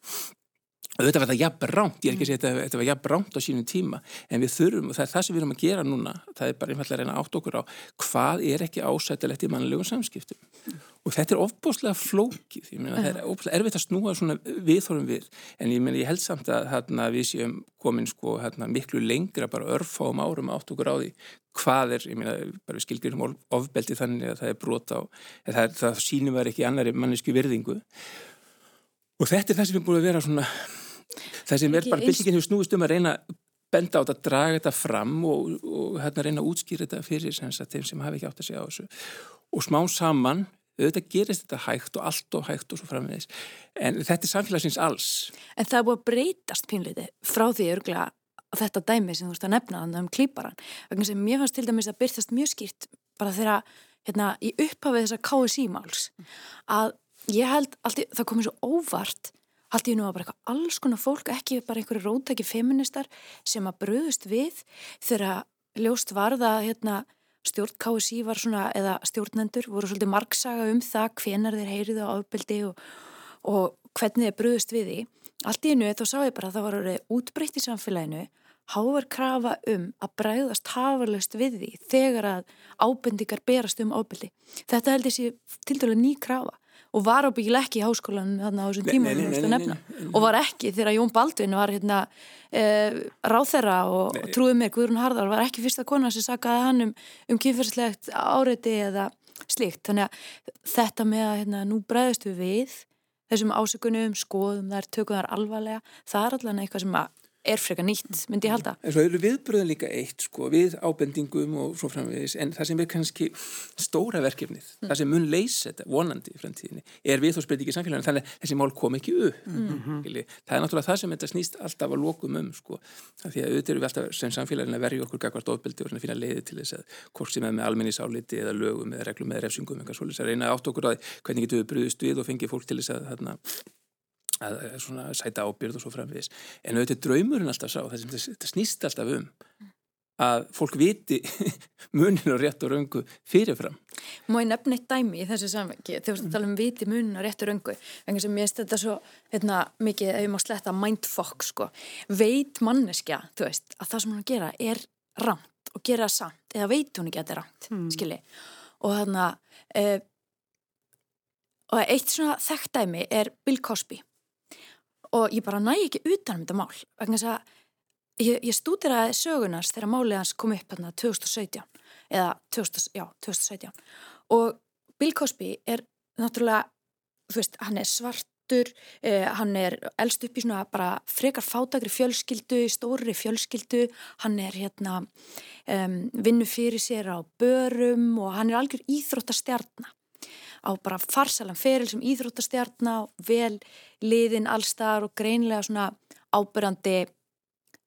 Þetta var það jafn rámt, ég er ekki að segja að þetta var jafn rámt á sínum tíma, en við þurfum, og það er það sem við erum að gera núna, það er bara einfallega að reyna átt okkur á hvað er ekki ásættilegt í mannlegum samskiptum. Og þetta er ofbúslega flókið, ég meina það er ofbúslega erfitt að snúa svona viðþórum við, en ég meina ég held samt að hérna, við séum komin sko hérna, miklu lengra, bara örfáum árum átt okkur á því hvað er, ég meina bara við skilgjum ofbeldi þannig að það er brota á, það, það sínum var ekki annari mannesku virðingu. Og þetta er það sem er búin að vera svona það sem er bara byltingin hefur snúist um að reyna benda á þetta, draga þetta fram og, og hérna reyna að útskýra þetta fyrir sem þeim sem hafi ekki átt að segja á þessu. Og smá saman, auðvitað gerist þetta hægt og allt og hægt og svo framvegis. En þetta er samfélagsins alls. En það er búin að breytast pínleiti frá því örglega þetta dæmi sem þú veist að nefna þannig um klýparan, vegna sem mér fannst til dæmis að byrtast mjög skýrt bara þegar hérna í upphafið þessa KSI máls að ég held alltaf, það komið svo óvart Allt í nú að bara eitthvað alls konar fólk, ekki bara einhverju rótæki feministar sem að bröðust við þegar ljóst varða hérna, stjórn KSI var svona, eða stjórnendur voru svolítið margsaga um það hvenar þeir heyriðu á ábyldi og, og hvernig þeir bröðust við því. Allt í nú þá sá ég bara að það var orðið útbreytt í samfélaginu, háver krafa um að bræðast hafarlöst við því þegar að ábendingar berast um ábyldi. Þetta held ég sé til dælu ný krafa og var ábyggileg ekki í háskólanum þarna á þessum tíma og var ekki þegar Jón Baldvin var hérna e, ráþerra og, og trúið mér Guðrún Harðar var ekki fyrsta kona sem sagaði hann um, um kynferðslegt áreiti eða slíkt. Þannig að þetta með að hérna, nú bregðist við við þessum ásökunum, skoðum þar, tökum þar alvarlega það er allavega eitthvað sem að er freka nýtt, myndi ég halda. En svo eru viðbröðin líka eitt sko, við ábendingum og svo framvegis en það sem er kannski stóra verkefnið, mm. það sem mun leysa þetta vonandi í fremtíðinni, er við þó spreytið ekki samfélaginu, þannig að þessi mál kom ekki upp. Mm. Það er náttúrulega það sem þetta snýst alltaf að lokum um sko, því að auðvitað eru við alltaf sem samfélaginu að verja okkur gagvart ofbeldi og finna leiði til þess að hvort sem er með almenningsáliti eða lögum eða reglum eða refsingum að að, að sæta ábyrð og svo framvegis. En auðvitað draumurinn alltaf sá það sem þetta snýst alltaf um að fólk viti munin og rétt og röngu fyrirfram. Má ég nefna eitt dæmi í þessu samvengi þegar þú tala um viti munin og rétt og röngu en sem ég veist þetta svo hérna, mikið ef ég má sletta mindfuck sko. veit manneskja veist, að það sem hann gera er rámt og gera það samt eða veit hún ekki að þetta er rámt mm. skilji? Og þannig að e, og eitt svona þekktæmi er Bill Cosby og ég bara næ ekki utan um þetta mál vegna þess að ég, ég stúdiraði sögunars þegar málið hans kom upp hérna 2017 eða 2000, já, 2017 og Bill Cosby er náttúrulega, þú veist, hann er svartur eh, hann er eldst upp í svona bara frekar fátagri fjölskyldu, stóri fjölskyldu. Hann er hérna um, vinnu fyrir sér á börum og hann er algjör íþróttastjarnar á bara farsalan feril sem íþróttastjarnar, vel liðin allstar og greinlega svona ábyrrandi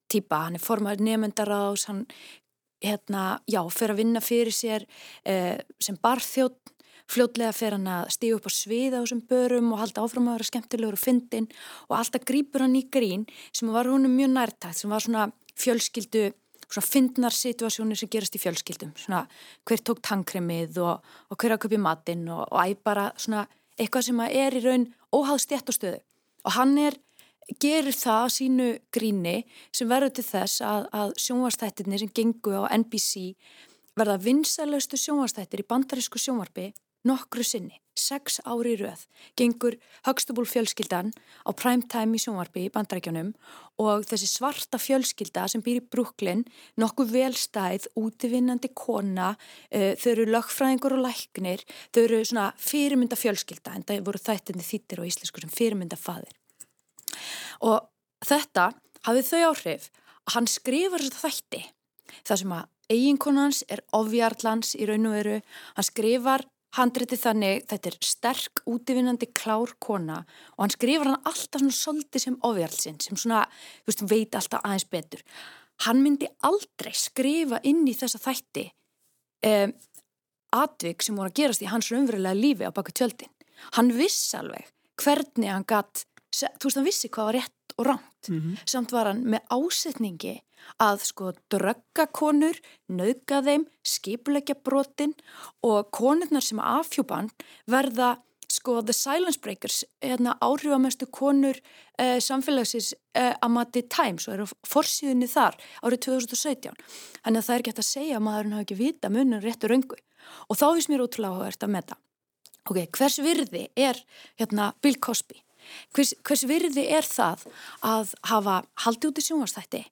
týpa, hann er formað nefndaráðs, hann hérna, já, fyrir að vinna fyrir sér eh, sem barþjótt fljótlega fyrir hann að stíu upp á svið á þessum börum og halda áfram að vera skemmtilegur og fyndin og alltaf grýpur hann í grín sem var húnum mjög nærtægt, sem var svona fjölskyldu svona fyndnar situasjónir sem gerast í fjölskyldum. Svona hver tók tankremið og, og hver að köpja matinn og, og æg bara svona eitthvað sem er í raun óháð stjætt og stöðu og hann er, gerir það sínu gríni sem verður til þess að, að sjónvastættirni sem gengu á NBC verða vinsælustu sjónvastættir í bandarísku sjónvarpi nokkru sinni, sex ári röð, gengur Huxtable fjölskyldan á primetime í sjónvarpi í bandrækjunum og þessi svarta fjölskylda sem býr í Brooklyn, nokkuð velstæð, útivinnandi kona, uh, þau eru lögfræðingur og læknir, þau eru svona fyrirmynda fjölskylda, en það voru þættinni þýttir og íslensku sem fyrirmynda faðir. Og þetta hafið þau áhrif að hann skrifar þetta þætti, það sem að eiginkonans er ofjarlans í raun og veru, hann skrifar Handriti þannig, þetta er sterk, útivinnandi, klár kona og hann skrifar hann alltaf svona soldi sem ofjálsinn, sem svona, þú veist, veit alltaf aðeins betur. Hann myndi aldrei skrifa inn í þessa þætti um, atvik sem voru að gerast í hans raunverulega lífi á baka tjöldin. Hann vissi alveg hvernig hann gatt, þú veist, hann vissi hvað var rétt og ránt. Mm -hmm. Samt var hann með ásetningi að sko drögga konur, nauka þeim, skipulegja brotin og konurnar sem afhjúpan verða sko The Silence Breakers, hérna áhrifamestu konur eh, samfélagsins eh, að mati Times og eru fórsíðunni þar árið 2017. Þannig að það er gett að segja að maðurinn hafi ekki vita munum réttur öngu og þá finnst mér ótrúlega áhugavert að metta. Ok, hvers virði er hérna Bill Cosby? Hvers, hvers virði er það að hafa haldið út í sjónvastætti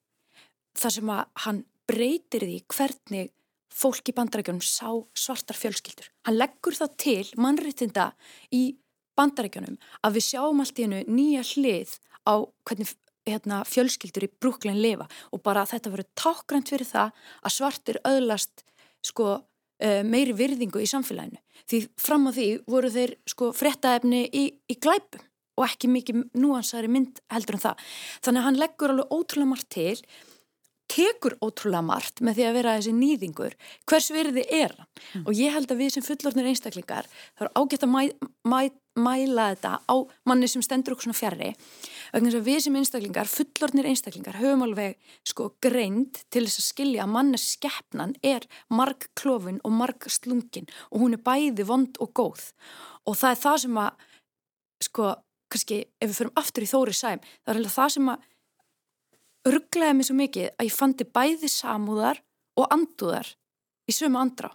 þar sem að hann breytir því hvernig fólk í bandarækjunum sá svartar fjölskyldur. Hann leggur það til mannréttinda í bandarækjunum að við sjáum allt í hennu nýja hlið á hvernig hérna, fjölskyldur í brúklinn lifa og bara þetta verður tákgrænt fyrir það að svartir öðlast sko, uh, meiri virðingu í samfélaginu. Því fram á því voru þeir sko, frettaefni í, í glæpum og ekki mikið núansari mynd heldur en það. Þannig að hann leggur alveg ótrúlega margt til, tekur ótrúlega margt með því að vera þessi nýðingur. Hvers virði er hann? Mm. Og ég held að við sem fullorðnir einstaklingar, það er ágætt að mæ, mæ, mæla þetta á manni sem stendur okkur svona fjarrri. Við sem einstaklingar, fullorðnir einstaklingar, höfum alveg sko greind til þess að skilja að mannes skeppnan er marg klófin og marg slungin og hún er bæði vond og góð. Og það er það sem að sko kannski ef við förum aftur í þóri sæm það er alveg það sem að örglaði mig svo mikið að ég fandi bæði samúðar og andúðar í sömu andra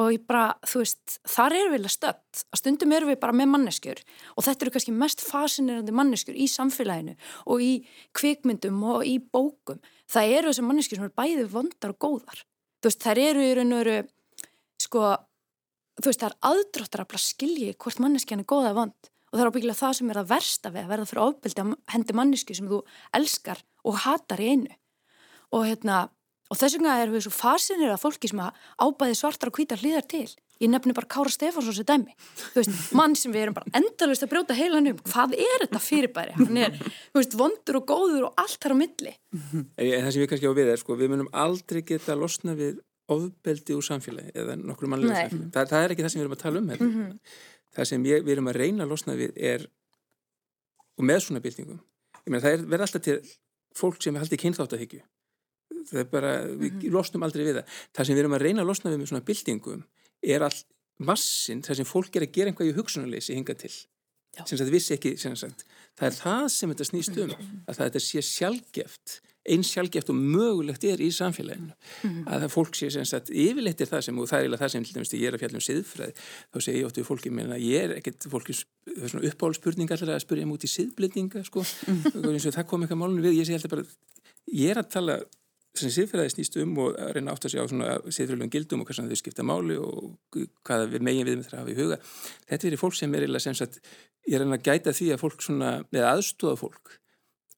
og ég bara, þú veist, þar eru við stöpt, að stundum eru við bara með manneskjur og þetta eru kannski mest fascinerandi manneskjur í samfélaginu og í kvikmyndum og í bókum. Það eru þessar manneskjur sem eru bæði vondar og góðar, þú veist, þær eru í raun og veru sko, þú veist, það er aðdróttar að skilji hvort manneskjan er góða vond og það er ábyggilega það sem er að versta við að verða fyrir ofbeldi að hendi mannisku sem þú elskar og hatar í einu. Og hérna og þess vegna erum við svo fasinir að fólki sem að ábæði svartar og hvítar hlýðar til. Ég nefnir bara Kára Stefánsson sem dæmi. Þú veist, mann sem við erum bara endalust að brjóta heilan um, hvað er þetta fyrirbæri? Hann er, þú veist, vondur og góður og allt þar á milli. En það sem við kannski á við er, sko, við munum aldrei geta losna við ofbeldi úr samfélagi eða nokkur mannlega samfélagi. Það, það er ekki það sem við erum að tala um mm -hmm. Það sem ég, við erum að reyna að losna við er og með svona byltingum ég meina það verður alltaf til fólk sem haldi kynþáttahyggju. Það er bara, við mm -hmm. losnum aldrei við það. Það sem við erum að reyna að losna við með svona byltingum er all massin það sem fólk er að gera einhvað í hugsunarleysi hinga til. Sem þetta vissi ekki sagt, það er það sem þetta snýst um að það þetta sé sjálfgeft eins sjálfgeft og mögulegt er í samfélaginu mm -hmm. að það fólk sé sem sagt yfirleitt er það sem, og það er það sem til dæmis ég er að fjalla um siðfræði, þá segir ég óttu við fólki minna, ég er ekkert fólki uppáhaldspurning allir að spurja mútið siðblendinga sko, mm -hmm. það kom eitthvað málunum við, ég segi alltaf bara ég er að tala sem siðfræði snýst um og að reyna átt að segja á svona siðfræðilegum gildum og hversan þau skipta máli og hvaða við megin við með það hafa í huga þetta er fólk sem er sem sagt ég er að gæta því að fólk svona, eða aðstóða fólk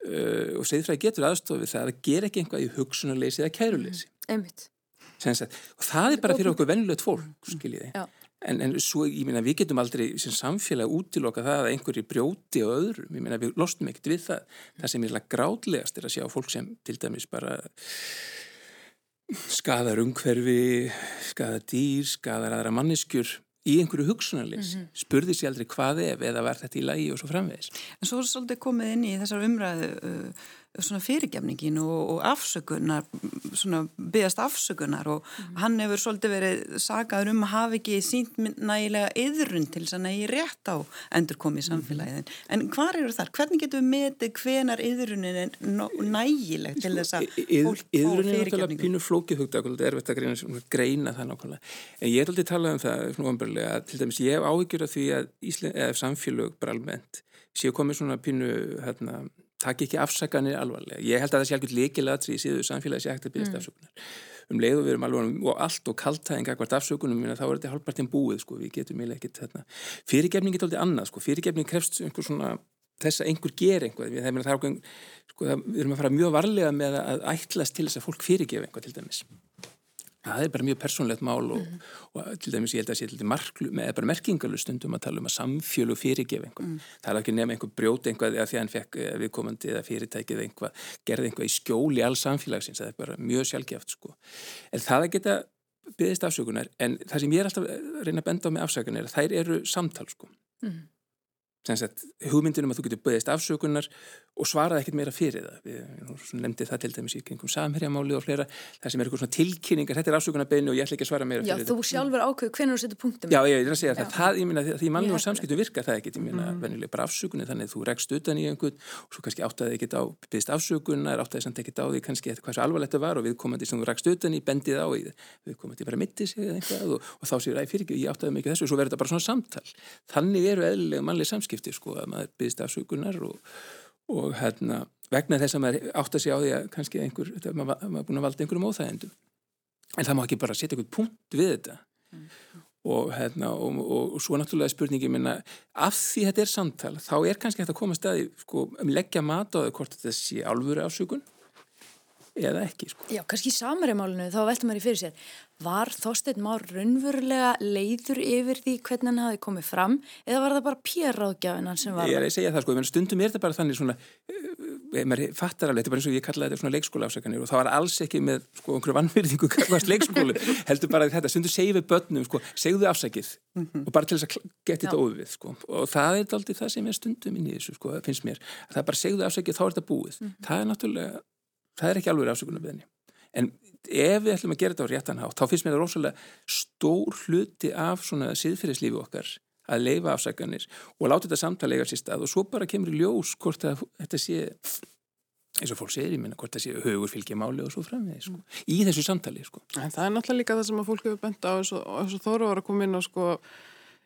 uh, og segðfræði getur aðstofið það að það ger ekki einhvað í hugsunarleysi eða kæruleysi. Einmitt. Og það er bara fyrir okkur vennilegt fólk skiljiði. en, en svo, ég meina, við getum aldrei sem samfélag útiloka það að einhverju brjóti og öðrum, ég meina, við lostum ekkert við það. Það sem er gráðlegast er að sjá fólk sem til dæmis bara skadar umhverfi skadar dýr, skadar aðra manneskjur í einhverju hugsunarleys, mm -hmm. spurði sér aldrei hvað ef eða var þetta í lagi og svo framvegis. En svo er svolítið komið inn í þessar umræðu uh, svona fyrirgefningin og, og afsökunar, svona byggast afsökunar og mm. hann hefur svolítið verið sagaður um að hafa ekki sínt nægilega yðrun til þess að nægi rétt á endur komið í samfélagin. Mm. En hvað eru þar? Hvernig getur við metið hvenar yðrunin er nægileg til þess að fólk fá fyrirgefningu? Yðrunin er náttúrulega pínu flókið hugdag og þetta er verið að greina, greina það nákvæmlega. En ég er aldrei talað um það svona umberlega að til dæmis ég hef áhyggjur af því að Ísland, samfélög bara almennt séu komið svona pínu hérna takk ekki afsakanir alvarlega. Ég held að það sé alveg líkilega í síðu samfélagi sé hægt að byrjast mm. afsökunar. Um leiðu við erum alveg og allt og kaltæðinga hvert afsökunum þá er þetta halvpartinn búið sko, við getum eiginlega ekkert þarna. Fyrirgefning getur aldrei annað sko, fyrirgefning krefst einhver svona þess að einhver ger einhver, það, það, sko, það, við erum að fara mjög varlega með að ætlast til þess að fólk fyrirgefa einhver til dæmis það er bara mjög persónlegt mál og, mm. og, og til dæmis ég held að sé til dæmis marklu, með bara merkingalu stundum að tala um að samfjölu fyrirgefa einhver. Mm. Það er ekki nefn einhver brjóti einhvað eða því að hann fekk viðkomandi eða fyrirtækið einhvað, gerði einhvað í skjóli all samfélagsins, það er bara mjög sjálfgeft sko. En það að geta byggðist afsökunar, en það sem ég er alltaf að reyna að benda á með afsökunar, þær eru samtal sko. Mm hugmyndinum að þú getur böðist afsökunar og svaraði ekkert meira fyrir það. Við nefndi það til dæmis í kringum samherjamáli og fleira, það sem er eitthvað svona tilkynningar þetta er afsökunarbeinu og ég ætla ekki að svara meira Já, fyrir þú sjálfur ákveðu hvernig þú setur punktum Já, ég er að segja Já. það, það ég minna, því mannlega samskiptum virkar það. ekkert, ég minna, mm. venjuleg bara afsökunni þannig þú rekst utan í einhvern og svo kannski áttaði ekkert á, byggðist afsökunar áttaði samt ekkert samskipti sko að maður byggðist afsökunar og, og hérna, vegna þess að maður átt að segja á því að kannski einhver, þetta, maður, maður er búin að valda einhverjum óþægendum. En það má ekki bara setja einhvern punkt við þetta. Mm. Og, hérna, og, og, og svo náttúrulega spurningi minna, af því þetta er samtal, þá er kannski hægt að koma staði, sko, um leggja mat á það hvort þetta sé alvöru afsökun eða ekki. Sko. Já, kannski í samarimálinu þá veltum maður í fyrir sér var Þorstein Már raunverulega leiður yfir því hvernig hann hafi komið fram eða var það bara pjörráðgjafin hann sem var? Ég er að segja það sko, stundum er þetta bara þannig svona, eh, maður fattar alveg, þetta er bara eins og ég kallaði þetta svona leikskóla ásækanir og það var alls ekki með sko einhverju vannverðingu kakvast leikskólu, heldur bara þetta, stundum segju við börnum sko, segju afsækið mm -hmm. og bara til þess að geta þetta óvið sko og það er aldrei það sem er stundum inn í þessu sko, finnst mér, það er bara segju afsækið þá er þetta búið, mm -hmm. það er náttúrulega það er ekki alveg afsökunarbeðinni en ef við ætlum að gera þetta á réttanhátt þá finnst mér það rosalega stór hluti af svona siðferðislífi okkar að leifa afsækanir og láta þetta samtala eiga sér stað og svo bara kemur í ljós hvort að þetta sé eins og fólk segir, ég minna hvort það sé högur fylgja máli og svo framvegi, sko, í þessu samtali sko. En það er náttúrulega líka það sem að fólk hefur bent á og þess að Þóra var að koma inn á sko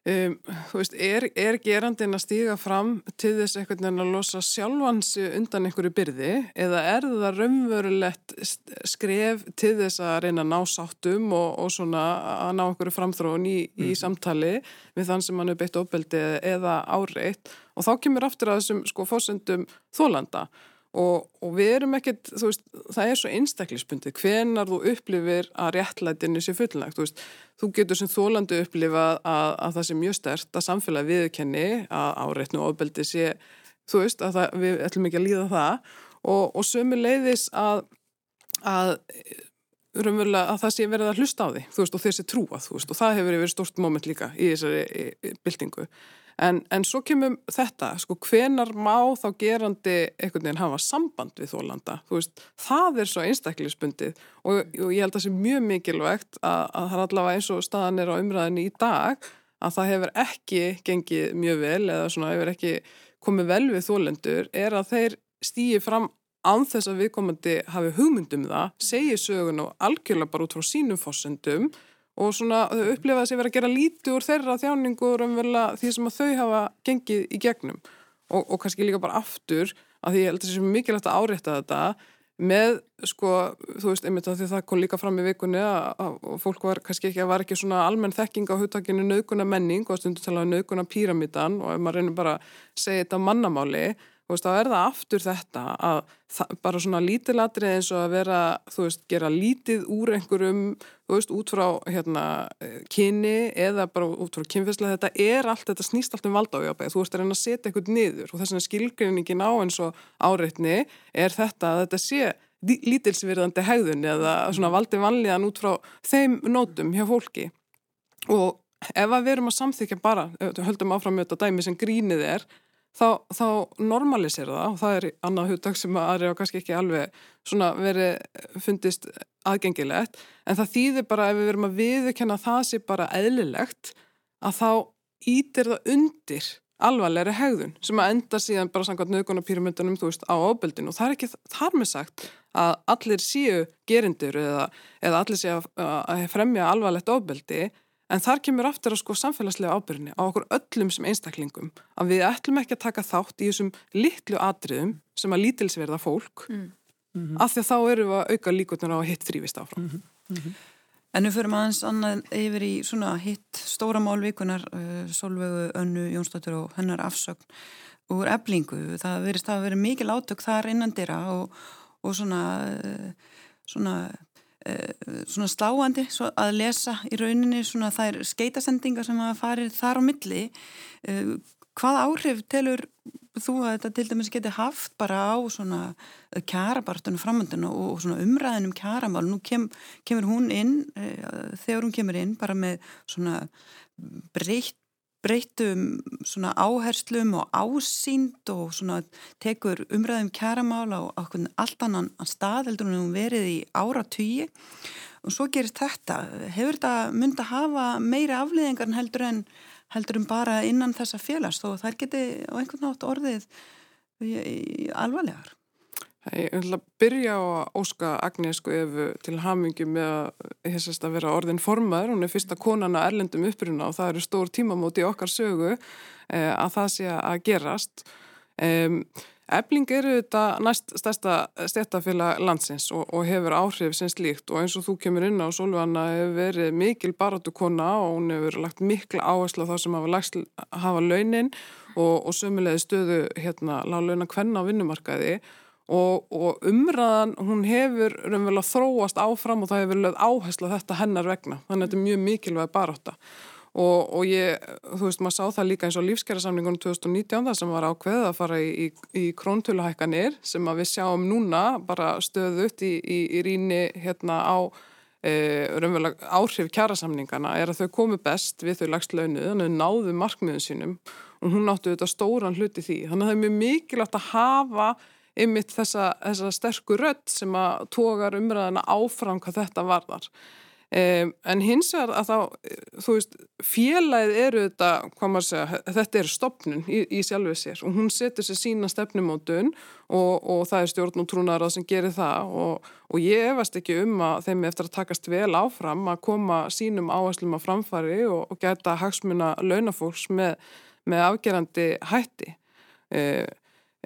Um, þú veist, er, er gerandin að stíga fram til þess einhvern veginn að losa sjálfansi undan einhverju byrði eða er það raunverulegt skref til þess að reyna að ná sáttum og, og svona að ná einhverju framþróun í, í mm. samtali við þann sem hann er beitt ofbeldi eða áreitt og þá kemur aftur að þessum sko fósendum þólanda Og, og við erum ekkert, þú veist, það er svo einstaklisbundið, hvenar þú upplifir að réttlætinu sé fullnægt, þú veist, þú getur sem þólandi upplifað að, að það sé mjög stert að samfélag viðkenni, að áreitnu og ofbeldi sé, þú veist, að það, við ætlum ekki að líða það og, og sömu leiðis að, að, að það sé verið að hlusta á því, þú veist, og þessi trúa, þú veist, og það hefur verið stort móment líka í þessari byltingu. En, en svo kemur þetta, sko, hvenar má þá gerandi einhvern veginn hafa samband við þólanda, þú veist, það er svo einstaklisbundið og, og ég held að það sé mjög mikilvægt að, að það er allavega eins og staðan er á umræðinni í dag að það hefur ekki gengið mjög vel eða svona hefur ekki komið vel við þólendur er að þeir stýji fram án þess að viðkomandi hafi hugmyndum það, segi sögun og algjörlega bara út frá sínum fósendum og svona þau upplifa þess að vera að gera lítið úr þeirra þjáningur um vel að því sem að þau hafa gengið í gegnum. Og, og kannski líka bara aftur að því ég held að það sé mikilvægt að árétta þetta með sko, þú veist, einmitt að því það kom líka fram í vikunni að, að fólk var kannski ekki, var ekki svona almenn þekking á hugtakinu nöguna menning og stundu talaði um nöguna píramidan og ef maður reynir bara að segja þetta mannamáli Veist, þá er það aftur þetta að það, bara svona lítilatri eins og að vera, þú veist, gera lítið úr einhverjum, þú veist, út frá hérna kyni eða bara út frá kynfæslega, þetta er allt, þetta snýst allt um valdájabæð, þú veist, að reyna að setja eitthvað niður og þess vegna skilgrinningin á eins og áreitni er þetta að þetta sé lítilsvirðandi hegðun eða svona valdi vanlíðan út frá þeim nótum hjá fólki. Og ef að við erum að samþykja bara, höldum áfram með þetta dæmi sem grínið er, þá, þá normalisir það og það er annað hugdag sem að er kannski ekki alveg svona verið fundist aðgengilegt. En það þýðir bara ef við verum að viðkenna það sé bara eðlilegt að þá ítir það undir alvarlegri hegðun sem að enda síðan bara samkvæmt nöðgunarpyramundunum þú veist á ábeldinu og það er ekki þar með sagt að allir séu gerindur eða, eða allir séu að, að fremja alvarlegt ábeldi En þar kemur aftur að sko samfélagslega ábyrgni á okkur öllum sem einstaklingum að við ætlum ekki að taka þátt í þessum litlu atriðum sem að lítilsverða fólk mm. Mm -hmm. af því að þá eru við að auka líkotnar á að hitt þrývist áfram. Mm -hmm. En við förum aðeins annað yfir í svona hitt stóra málvíkunar uh, Solveigu, Önnu, Jónsdóttur og hennar afsögn úr eblingu. Það verist að vera mikil átök þar innandira og, og svona, uh, svona svona sláandi að lesa í rauninni svona þær skeitasendingar sem hafa farið þar á milli. Eh, hvað áhrif telur þú að þetta til dæmis geti haft bara á svona kjarabartunum framöndun og svona umræðinum kjaramál? Nú kem, kemur hún inn eh, þegar hún kemur inn bara með svona breytt breytum svona áherslum og ásýnd og svona tekur umræðum kæramál á allt annan stað heldur hún verið í ára tugi og svo gerist þetta. Hefur þetta myndið að hafa meiri afliðingar heldur en heldur en bara innan þessa félags? Og þær geti á einhvern nátt orðið alvarlegar Ég ætla að byrja á að óska Agnesku Efu til hamingi með að, að vera orðin formaður. Hún er fyrsta konana erlendum uppruna og það eru stór tímamóti okkar sögu eh, að það sé að gerast. Ebling eru þetta næst stærsta stjættafélag landsins og, og hefur áhrif sem slíkt og eins og þú kemur inn á Solvanna hefur verið mikil baratukonna og hún hefur lagt mikla áherslu á það sem hafa, lagst, hafa launin og, og sömulegi stöðu hérna lág launa hvenna á vinnumarkaði og, og umræðan hún hefur raunverulega þróast áfram og það hefur lögð áherslu þetta hennar vegna. Þannig að þetta er mjög mikilvæg baróta og, og ég, þú veist, maður sá það líka eins og lífskjærasamlingunum 2019 það sem var ákveð að fara í, í, í króntöluhækkanir sem að við sjáum núna bara stöðut í, í ríni hérna á e, raunverulega áhrif kjærasamlingana er að þau komu best við þau lagst launu þannig að þau náðu markmiðun sínum og hún áttu þetta stóran hluti því. Þannig að það er mjög mikilvægt að hafa ymitt þessa, þessa sterkur rött sem að tógar umræðina áfram hvað þetta varðar. Um, en hins vegar að þá, þú veist, félagið eru þetta, hvað maður segja, þetta er stopnun í, í sjálfið sér og hún setur sér sína stefnumótun og, og það er stjórn og trúnarað sem gerir það og, og ég efast ekki um að þeim eftir að takast vel áfram að koma sínum áherslum að framfari og, og geta hagsmuna launafólks með, með afgerandi hætti. Um,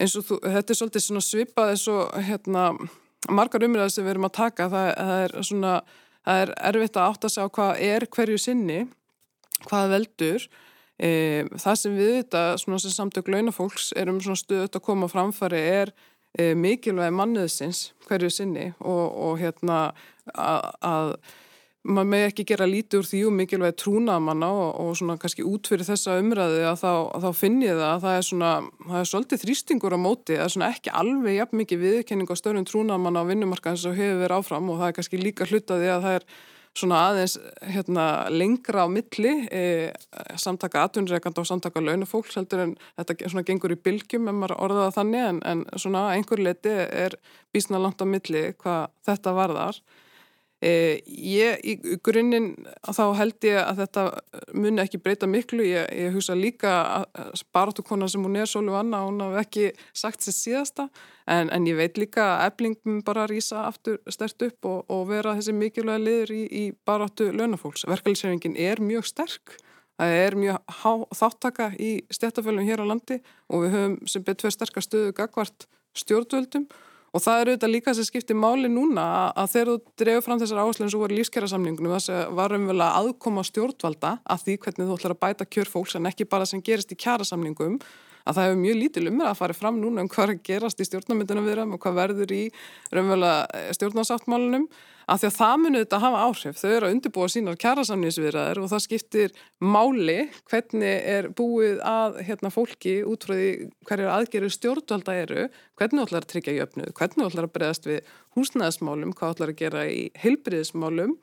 eins og þú, þetta er svolítið svipað eins og hérna, margar umræðar sem við erum að taka, það, það er svona það er erfitt að átta sig á hvað er hverju sinni, hvað veldur. E, það sem við þetta, svona sem samtök launafólks erum stöðut að koma framfari er e, mikilvæg manniðsins hverju sinni og, og hérna að maður með ekki gera lítið úr því og mikilvæg trúnamanna og, og svona kannski út fyrir þessa umræði að þá, að þá finn ég það að það er svona, það er svolítið þrýstingur á móti, það er svona ekki alveg jafn mikið viðkenning á stöðnum trúnamanna á vinnumarkaðin sem hefur verið áfram og það er kannski líka hlutaði að það er svona aðeins hérna, lengra á milli e, samtaka atvinnreikanda og samtaka launafólks heldur en þetta svona gengur í bylgjum en maður orðaða þannig en, en svona einhver leti er bísna langt á milli hvað þetta varðar ég, í grunninn þá held ég að þetta muni ekki breyta miklu, ég, ég hugsa líka að barátukona sem hún er Sólu Anna, hún hafði ekki sagt sér síðasta, en, en ég veit líka að eflingum bara rýsa aftur stert upp og, og vera þessi mikilvæga liður í, í barátu launafólks. Verkefliðsefingin er mjög sterk, það er mjög há, þáttaka í stjættafölum hér á landi og við höfum sem betur stöðu gagvart stjórnvöldum. Og það eru auðvitað líka sem skiptir máli núna að þegar þú drefur fram þessar áherslu eins og voru lífskjara samningunum þess að varum vel að aðkoma stjórnvalda að því hvernig þú ætlar að bæta kjör fólks en ekki bara sem gerist í kjara samningum að það hefur mjög lítil umræð að fara fram núna um hvað er að gerast í stjórnarmyndunum viðram og hvað verður í raunverulega stjórnarsáttmálunum að því að það munið þetta hafa áhrif. Þau eru að undirbúa sínar kjærasamninsviðraðir og það skiptir máli hvernig er búið að hérna, fólki út frá því hverju aðgerir stjórnvalda eru, hvernig ætlar að tryggja jöfnuð, hvernig ætlar að bregðast við húsnæðismálum, hvað ætlar að gera í heilbriðismálum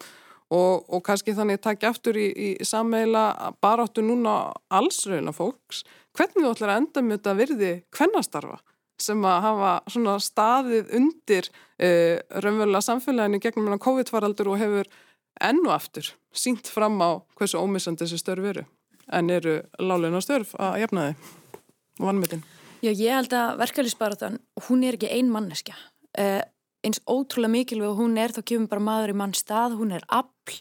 og, og kannski þannig takja aftur í, í sammeila baráttu núna allsrauna fólks, hvernig þú ætlar að enda með þetta virði hvernastarfa sem að hafa svona staðið undir uh, raunverulega samfélaginu gegnum COVID-faraldur og hefur ennu aftur sínt fram á hversu ómissandi þessi störf eru en eru láleina störf að jafna þið og vannmyndin. Já, ég held að verkefliðsbaratan, hún er ekki ein manneskja. Uh, eins ótrúlega mikilvæg og hún er, þá kemur bara maður í mann stað, hún er afl,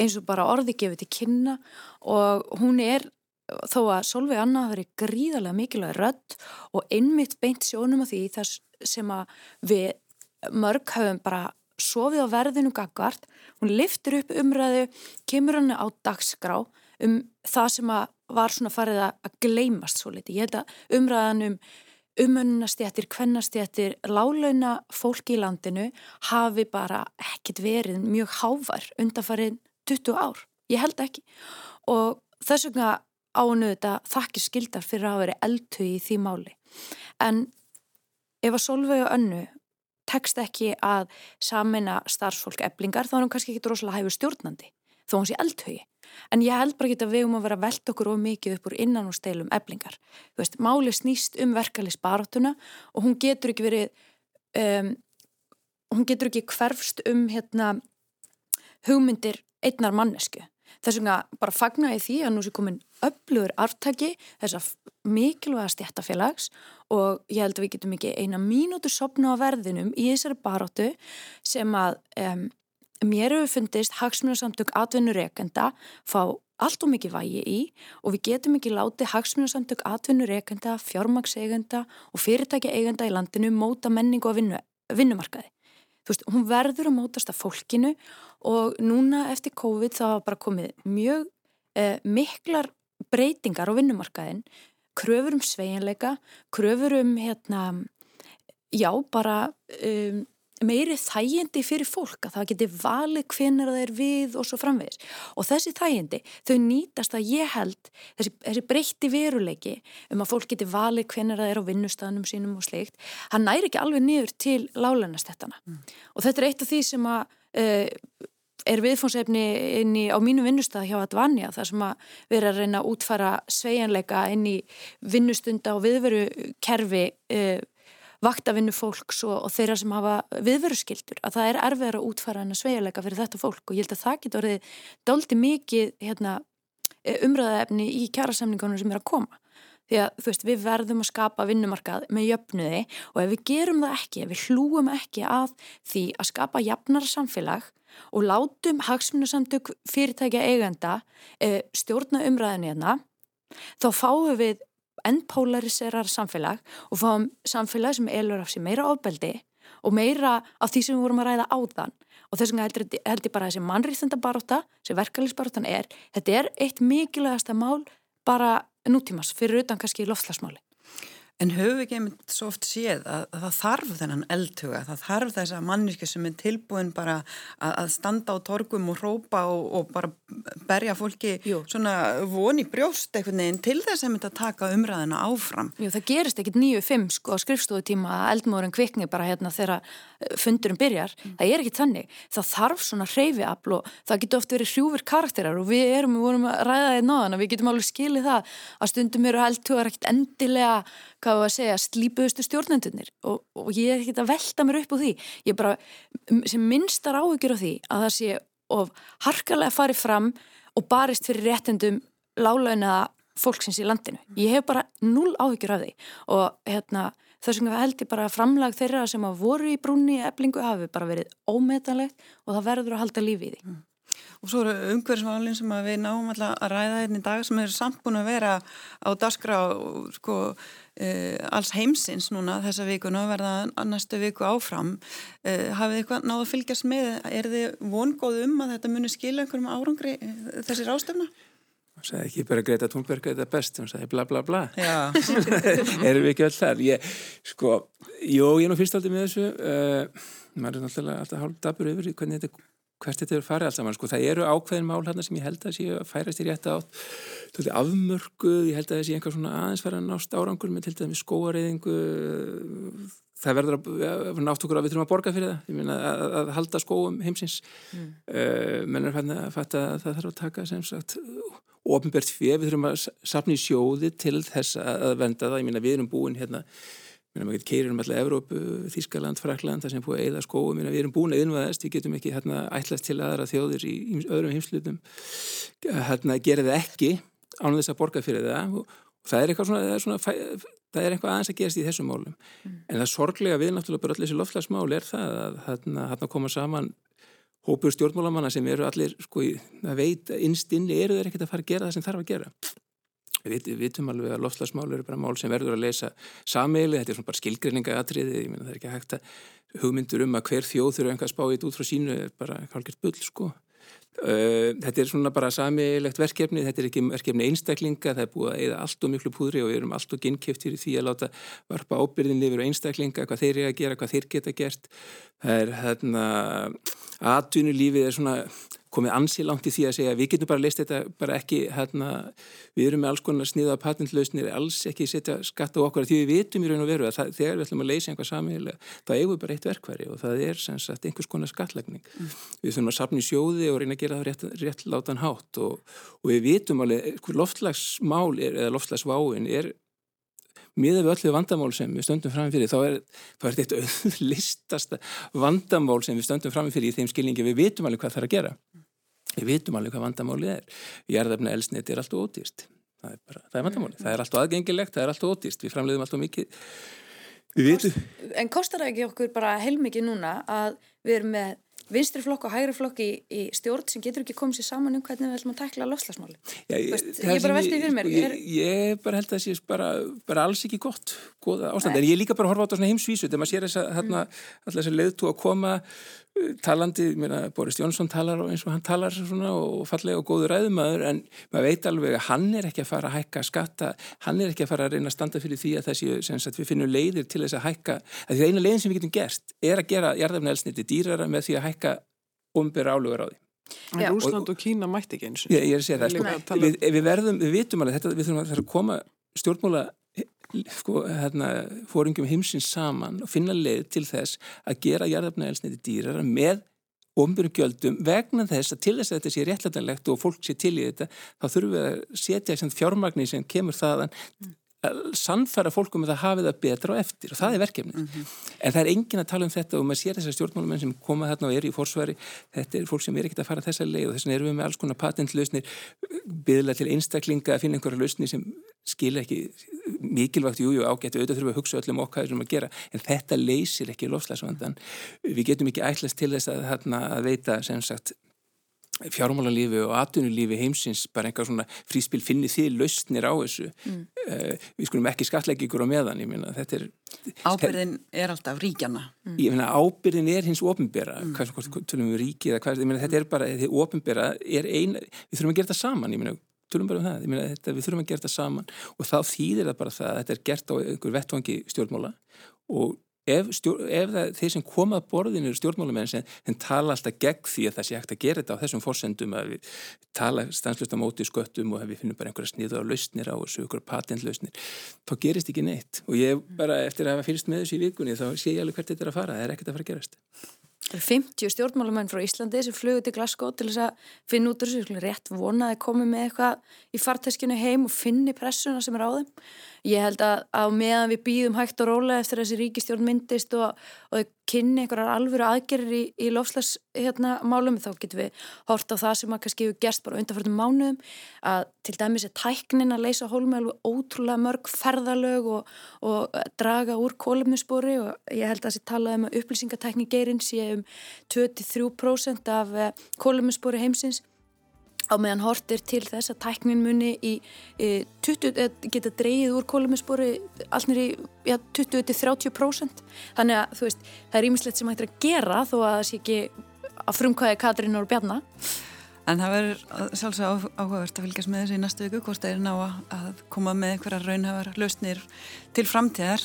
eins og bara orði gefið til kynna og hún er þó að Solveig Anna hafi verið gríðarlega mikilvæg rödd og einmitt beint sjónum af því þess sem að við mörg hafum bara sofið á verðinu gagvart, hún liftur upp umræðu, kemur hann á dagskrá um það sem að var svona farið að gleymast svo liti. Ég held að umræðan um umönnastjættir, kvennastjættir, lálauna fólki í landinu hafi bara ekkit verið mjög hávar undanfarið 20 ár. Ég held ekki. Og þess vegna ánu þetta þakkir skildar fyrir að vera eldtögi í því máli. En ef að Solveig og önnu tekst ekki að samina starfsfólk eblingar þá er hún kannski ekki droslega hægur stjórnandi þó hún sé eldtögi. En ég held bara ekki að við um að vera veld okkur of mikið upp úr innan og steilum eblingar. Þú veist, máli snýst um verkeflis barátuna og hún getur ekki verið, um, hún getur ekki hverfst um hérna hugmyndir einnar mannesku. Þess vegna bara fagna ég því að nú sé komin öflugur aftaki þess að mikilvæga stjættafélags og ég held að við getum ekki eina mínútu sopna á verðinum í þessari baróttu sem að um, mér hefur fundist hagsmunarsamtök atvinnureikenda fá allt og mikið vægi í og við getum ekki látið hagsmunarsamtök atvinnureikenda, fjármagsegenda og fyrirtækja eigenda í landinu móta menningu og vinnu, vinnumarkaði. Þú veist, hún verður að mótast af fólkinu og núna eftir COVID þá var bara komið mjög eh, miklar breytingar á vinnumarkaðin, kröfur um sveiginleika, kröfur um hérna, já bara um, meiri þægindi fyrir fólk að það geti valið hvenar það er við og svo framvegis og þessi þægindi þau nýtast að ég held þessi, þessi breytti veruleiki um að fólk geti valið hvenar það er á vinnustanum sínum og slikt, hann næri ekki alveg niður til lálennastettana mm. og þetta er eitt af því sem að uh, er viðfónsefni inn í á mínu vinnustað hjá Advanja þar sem að vera að reyna að útfara sveianleika inn í vinnustunda og viðveru kerfi uh, vaktavinnu fólks og, og þeirra sem hafa viðveruskildur að það er erfiðar að útfæra en að sveigalega fyrir þetta fólk. Og ég held að það getur orðið doldi mikið hérna, e, umræðaefni í kjærasamningunum sem er að koma. Því að þú veist við verðum að skapa vinnumarkað með jöfnuði og ef við gerum það ekki, ef við hlúum ekki að því að skapa jafnara samfélag og látum hagsmunusamtök fyrirtækja eigenda e, stjórna umræðinu hérna þá fáum við enn polariserar samfélag og fáum samfélag sem elur af sér meira ofbeldi og meira af því sem við vorum að ræða áðan og þess vegna held, held ég bara að þessi mannriðþendabaróta, þessi verkefliðsbarótan er, þetta er eitt mikilvægasta mál bara nútímas fyrir utan kannski loftslagsmáli. En höfum við ekki einmitt svo oft séð að, að það þarf þennan eldhuga, það þarf þessa manniski sem er tilbúin bara að, að standa á torgum og rópa og, og bara berja fólki Jú. svona voni brjóst eitthvað neginn til þess að taka umræðina áfram. Jú, það gerist ekkit nýju fimm sko á skrifstofutíma að eldmóðurinn kvikni bara hérna þegar fundurum byrjar. Mm. Það er ekki þannig. Það þarf svona hreyfiafl og það getur oft verið hrjúfur karakterar og við erum, við vorum að ræða það í náðan og við getum alveg skilið það að stundum eru eldhugar ekkit endilega hvað var að segja, slípuðustu stjórnendunir og, og ég er ekkert að velta mér upp úr því ég bara, sem minnstar áhyggjur á því að það sé of harkalega farið fram og barist fyrir réttendum lálauna fólksins í landinu. Ég hef bara null áhyggjur af því og hérna þess vegna held ég bara að framlag þeirra sem að voru í brúni eblingu hafi bara verið ómetanlegt og það verður að halda lífi í því. Mm. Og svo eru umhverfismálinn sem við náum alltaf að ræða einn í dag sem eru samt búin að vera á daskra sko, e, alls heimsins núna þessa vikuna og verða næstu viku áfram. E, hafið þið náðu að fylgjast með? Er þið vongóð um að þetta muni skilja einhverjum árangri e, þessir ástöfna? Sagði ekki bara Greta Thunberg er það best, hún sagði bla bla bla. Erum við ekki alltaf þar? Ég, sko, jú, ég er nú fyrst aldrei með þessu. Uh, maður er náttúrulega alltaf hálf dabur yfir hvernig þetta hvert þetta eru farið alls saman, sko, það eru ákveðin mál hérna sem ég held að sé að færast í rétt átt þetta er afmörkuð, ég held að það sé einhver svona aðeins fara að nást árangur með til dæmis skóareyðingu það verður að nátt okkur að við þurfum að borga fyrir það, meina að, að, halda skóum heimsins. Mm. uh, menn er að fatta að það þarf að taka sem sagt ofinbært fyrir, við þurfum að sapna í sjóði til þess að venda það, ég meina við erum búin hérna maður getur keirir um alltaf Evrópu, Þískaland, Frakland það sem er búið að eða skóum, við erum búin að innvaðast við getum ekki hérna, ætlast til aðra þjóðir í, í öðrum heimslutum hérna, gera það ekki ánum þess að borga fyrir það. Og, og það er eitthvað svona, það er, svona, það er eitthvað aðeins að gerast í þessum málum mm. en það sorglega við náttúrulega bara allir þessi loftlagsmál er það að hérna koma saman hópur stjórnmálamanna sem eru allir sko, að veit, innstinni eru þeir ekkert að fara að gera það sem þarf að gera Við vitum alveg að loftslagsmál eru bara mál sem verður að leysa sameili, þetta er svona bara skilgrinninga atriði, ég menna það er ekki hægt að hugmyndur um að hver þjóð þurfa einhvað spáið út frá sínu, bara halgert bull sko. Þetta er svona bara samilegt verkefni, þetta er ekki verkefni einstaklinga, það er búið að eida allt og miklu púðri og við erum allt og ginnkjöftir í því að láta varpa ábyrðin yfir einstaklinga, hvað þeir eru að gera, hvað þeir geta gert. Það er hérna, atvinnulífið er svona komið ansið langt í því að segja við getum bara lista þetta bara ekki hérna, við erum með alls konar sniða patentlausnir alls ekki setja skatta á okkur því við vitum í raun og veru að það, þegar við ætlum að leysa einhvað samiðilega, þá eigum við bara eitt verkværi og það er sem sagt einhvers konar skattlagning mm. við þurfum að sapna í sjóði og reyna að gera það rétt, rétt látan hátt og, og við vitum alveg, loftslagsmál er, eða loftslagsváin er miða við öllu vandamál sem við stöndum framfyrir þá er, þá er þetta auðlistasta vandamál sem við stöndum framfyrir í þeim skilningi við vitum alveg hvað það er að gera við vitum alveg hvað vandamálið er. Jærðafna elsniti er alltaf ódýrst það er, bara, það er vandamálið, það er alltaf aðgengilegt það er alltaf ódýrst, við framleiðum alltaf mikið. Kost, En kostar það ekki okkur bara heilmikið núna að við erum með vinstri flokk og hægri flokk í, í stjórn sem getur ekki komið sér saman um hvernig við ætlum að tekla loslasmáli ég, ég bara veldi fyrir mér ég, ég bara held að það sé bara, bara alls ekki gott ástand, en ég líka bara horfa á þetta heimsvísu þegar maður sér þess að mm. þess að leiðtú að koma talandi, mér Boris Jónsson talar eins og hann talar svona og fallega og góður ræðumæður en maður veit alveg að hann er ekki að fara að hækka skatta, hann er ekki að fara að reyna að standa fyrir því að þessi, sem sagt, við finnum leiðir til þess að hækka, að því að eina leiðin sem við getum gert er að gera jarðafna elsniti dýrara með því að hækka umbyrra álugur á því. En Úsland og, Kína mætti ekki eins og. Ég, ég er að segja það, sko, við, við verðum, við vitum alveg þetta, við þurfum að koma stjórnmóla sko, hérna, fóringum heimsins saman og finna leið til þess að gera jarðafnæðelsniti dýrar með ombyrjum gjöldum. Vegna þess að til þess að þetta sé réttlætanlegt og fólk sé til í þetta þá þurfum við að setja fjármagnir sem kemur þaðan að sannfæra fólkum að það hafi það betra á eftir og það er verkefnið. Mm -hmm. En það er engin að tala um þetta og maður sér þessar stjórnmálumenn sem koma þarna og eru í fórsværi, þetta er fólk sem er ekkert að fara þessa leið og þess vegna erum við með alls konar patentlausnir, byggðilega til einstaklinga að finna einhverja lausni sem skilja ekki mikilvægt, jújú, ágættu, auðvitað þurfum að hugsa öllum okkar sem að gera, en þetta leysir ekki lofslagsvandan. Við getum ekki ætlast til þess að, að veita sem sagt fjármálarlífi og atvinnulífi heimsins bara einhver svona fríspil finni þið lausnir á þessu mm. uh, við skulum ekki skatleggja ykkur á meðan þetta er Ábyrðin er alltaf ríkjana mm. Meina ábyrðin er hins ofinbera mm. hvað, hvort tölum við ríki eða hvað meina, þetta er bara, þetta ofinbera er ein við þurfum að gera þetta saman, tölum bara um það, þetta, við þurfum að gera þetta saman og þá þýðir það bara það að þetta er gert á einhver vettvangi stjórnmála og ef, stjór, ef það, þeir sem koma að borðinu eru stjórnmálamenn sem, sem tala alltaf gegn því að það sé hægt að gera þetta á þessum fórsendum að við tala stanslust á móti sköttum og að við finnum bara einhverja sniða á lausnir á þessu, einhverja patentlausnir þá gerist ekki neitt. Og ég bara eftir að hafa fyrst með þessu í vikunni þá sé ég alveg hvert þetta er að fara, það er ekkert að fara að gerast. 50 stjórnmálamenn frá Íslandi sem flugur til Glasgow til þess að finna út þessu. Rétt vonaði komið með eitthvað í farteskinu heim og finni pressuna sem er á þeim ég held að á meðan við býðum hægt og rólega eftir þessi ríkistjórn myndist og, og kynni einhverjar alvöru aðgerðir í, í lofslagsmálum hérna, þá getum við hort á það sem að kannski hefur gerst bara undanfjörðum mánuðum að til dæmis er tæknin að leysa hólum alveg ótrúlega mörg ferðalög og, og draga úr kólumnispori og ég held að þessi talaði um að upplýsingatækni geirinn sé um 23% af eh, kólumnispori heimsins á meðan hortir til þess að tæknin muni í, í 20, geta dreyið úr kóluminsbóri allnir í ja, 20-30% þannig að veist, það er ímislegt sem hættir að gera þó að það sé ekki að frumkvæði Katrín og Bjarnar En það verður sjálfsög áhugavert að fylgjast með þessu í næstu viku hvort það er ná að koma með einhverja raunhafar lausnir til framtíðar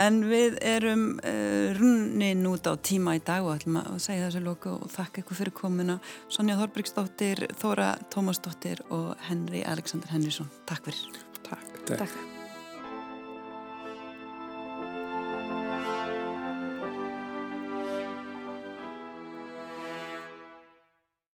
En við erum uh, runnin út á tíma í dag og ætlum að segja þessu lóku og þakka ykkur fyrir komuna. Sonja Þorbriksdóttir, Þóra Tómasdóttir og Henry Alexander Henriksson. Takk fyrir. Takk. Takk.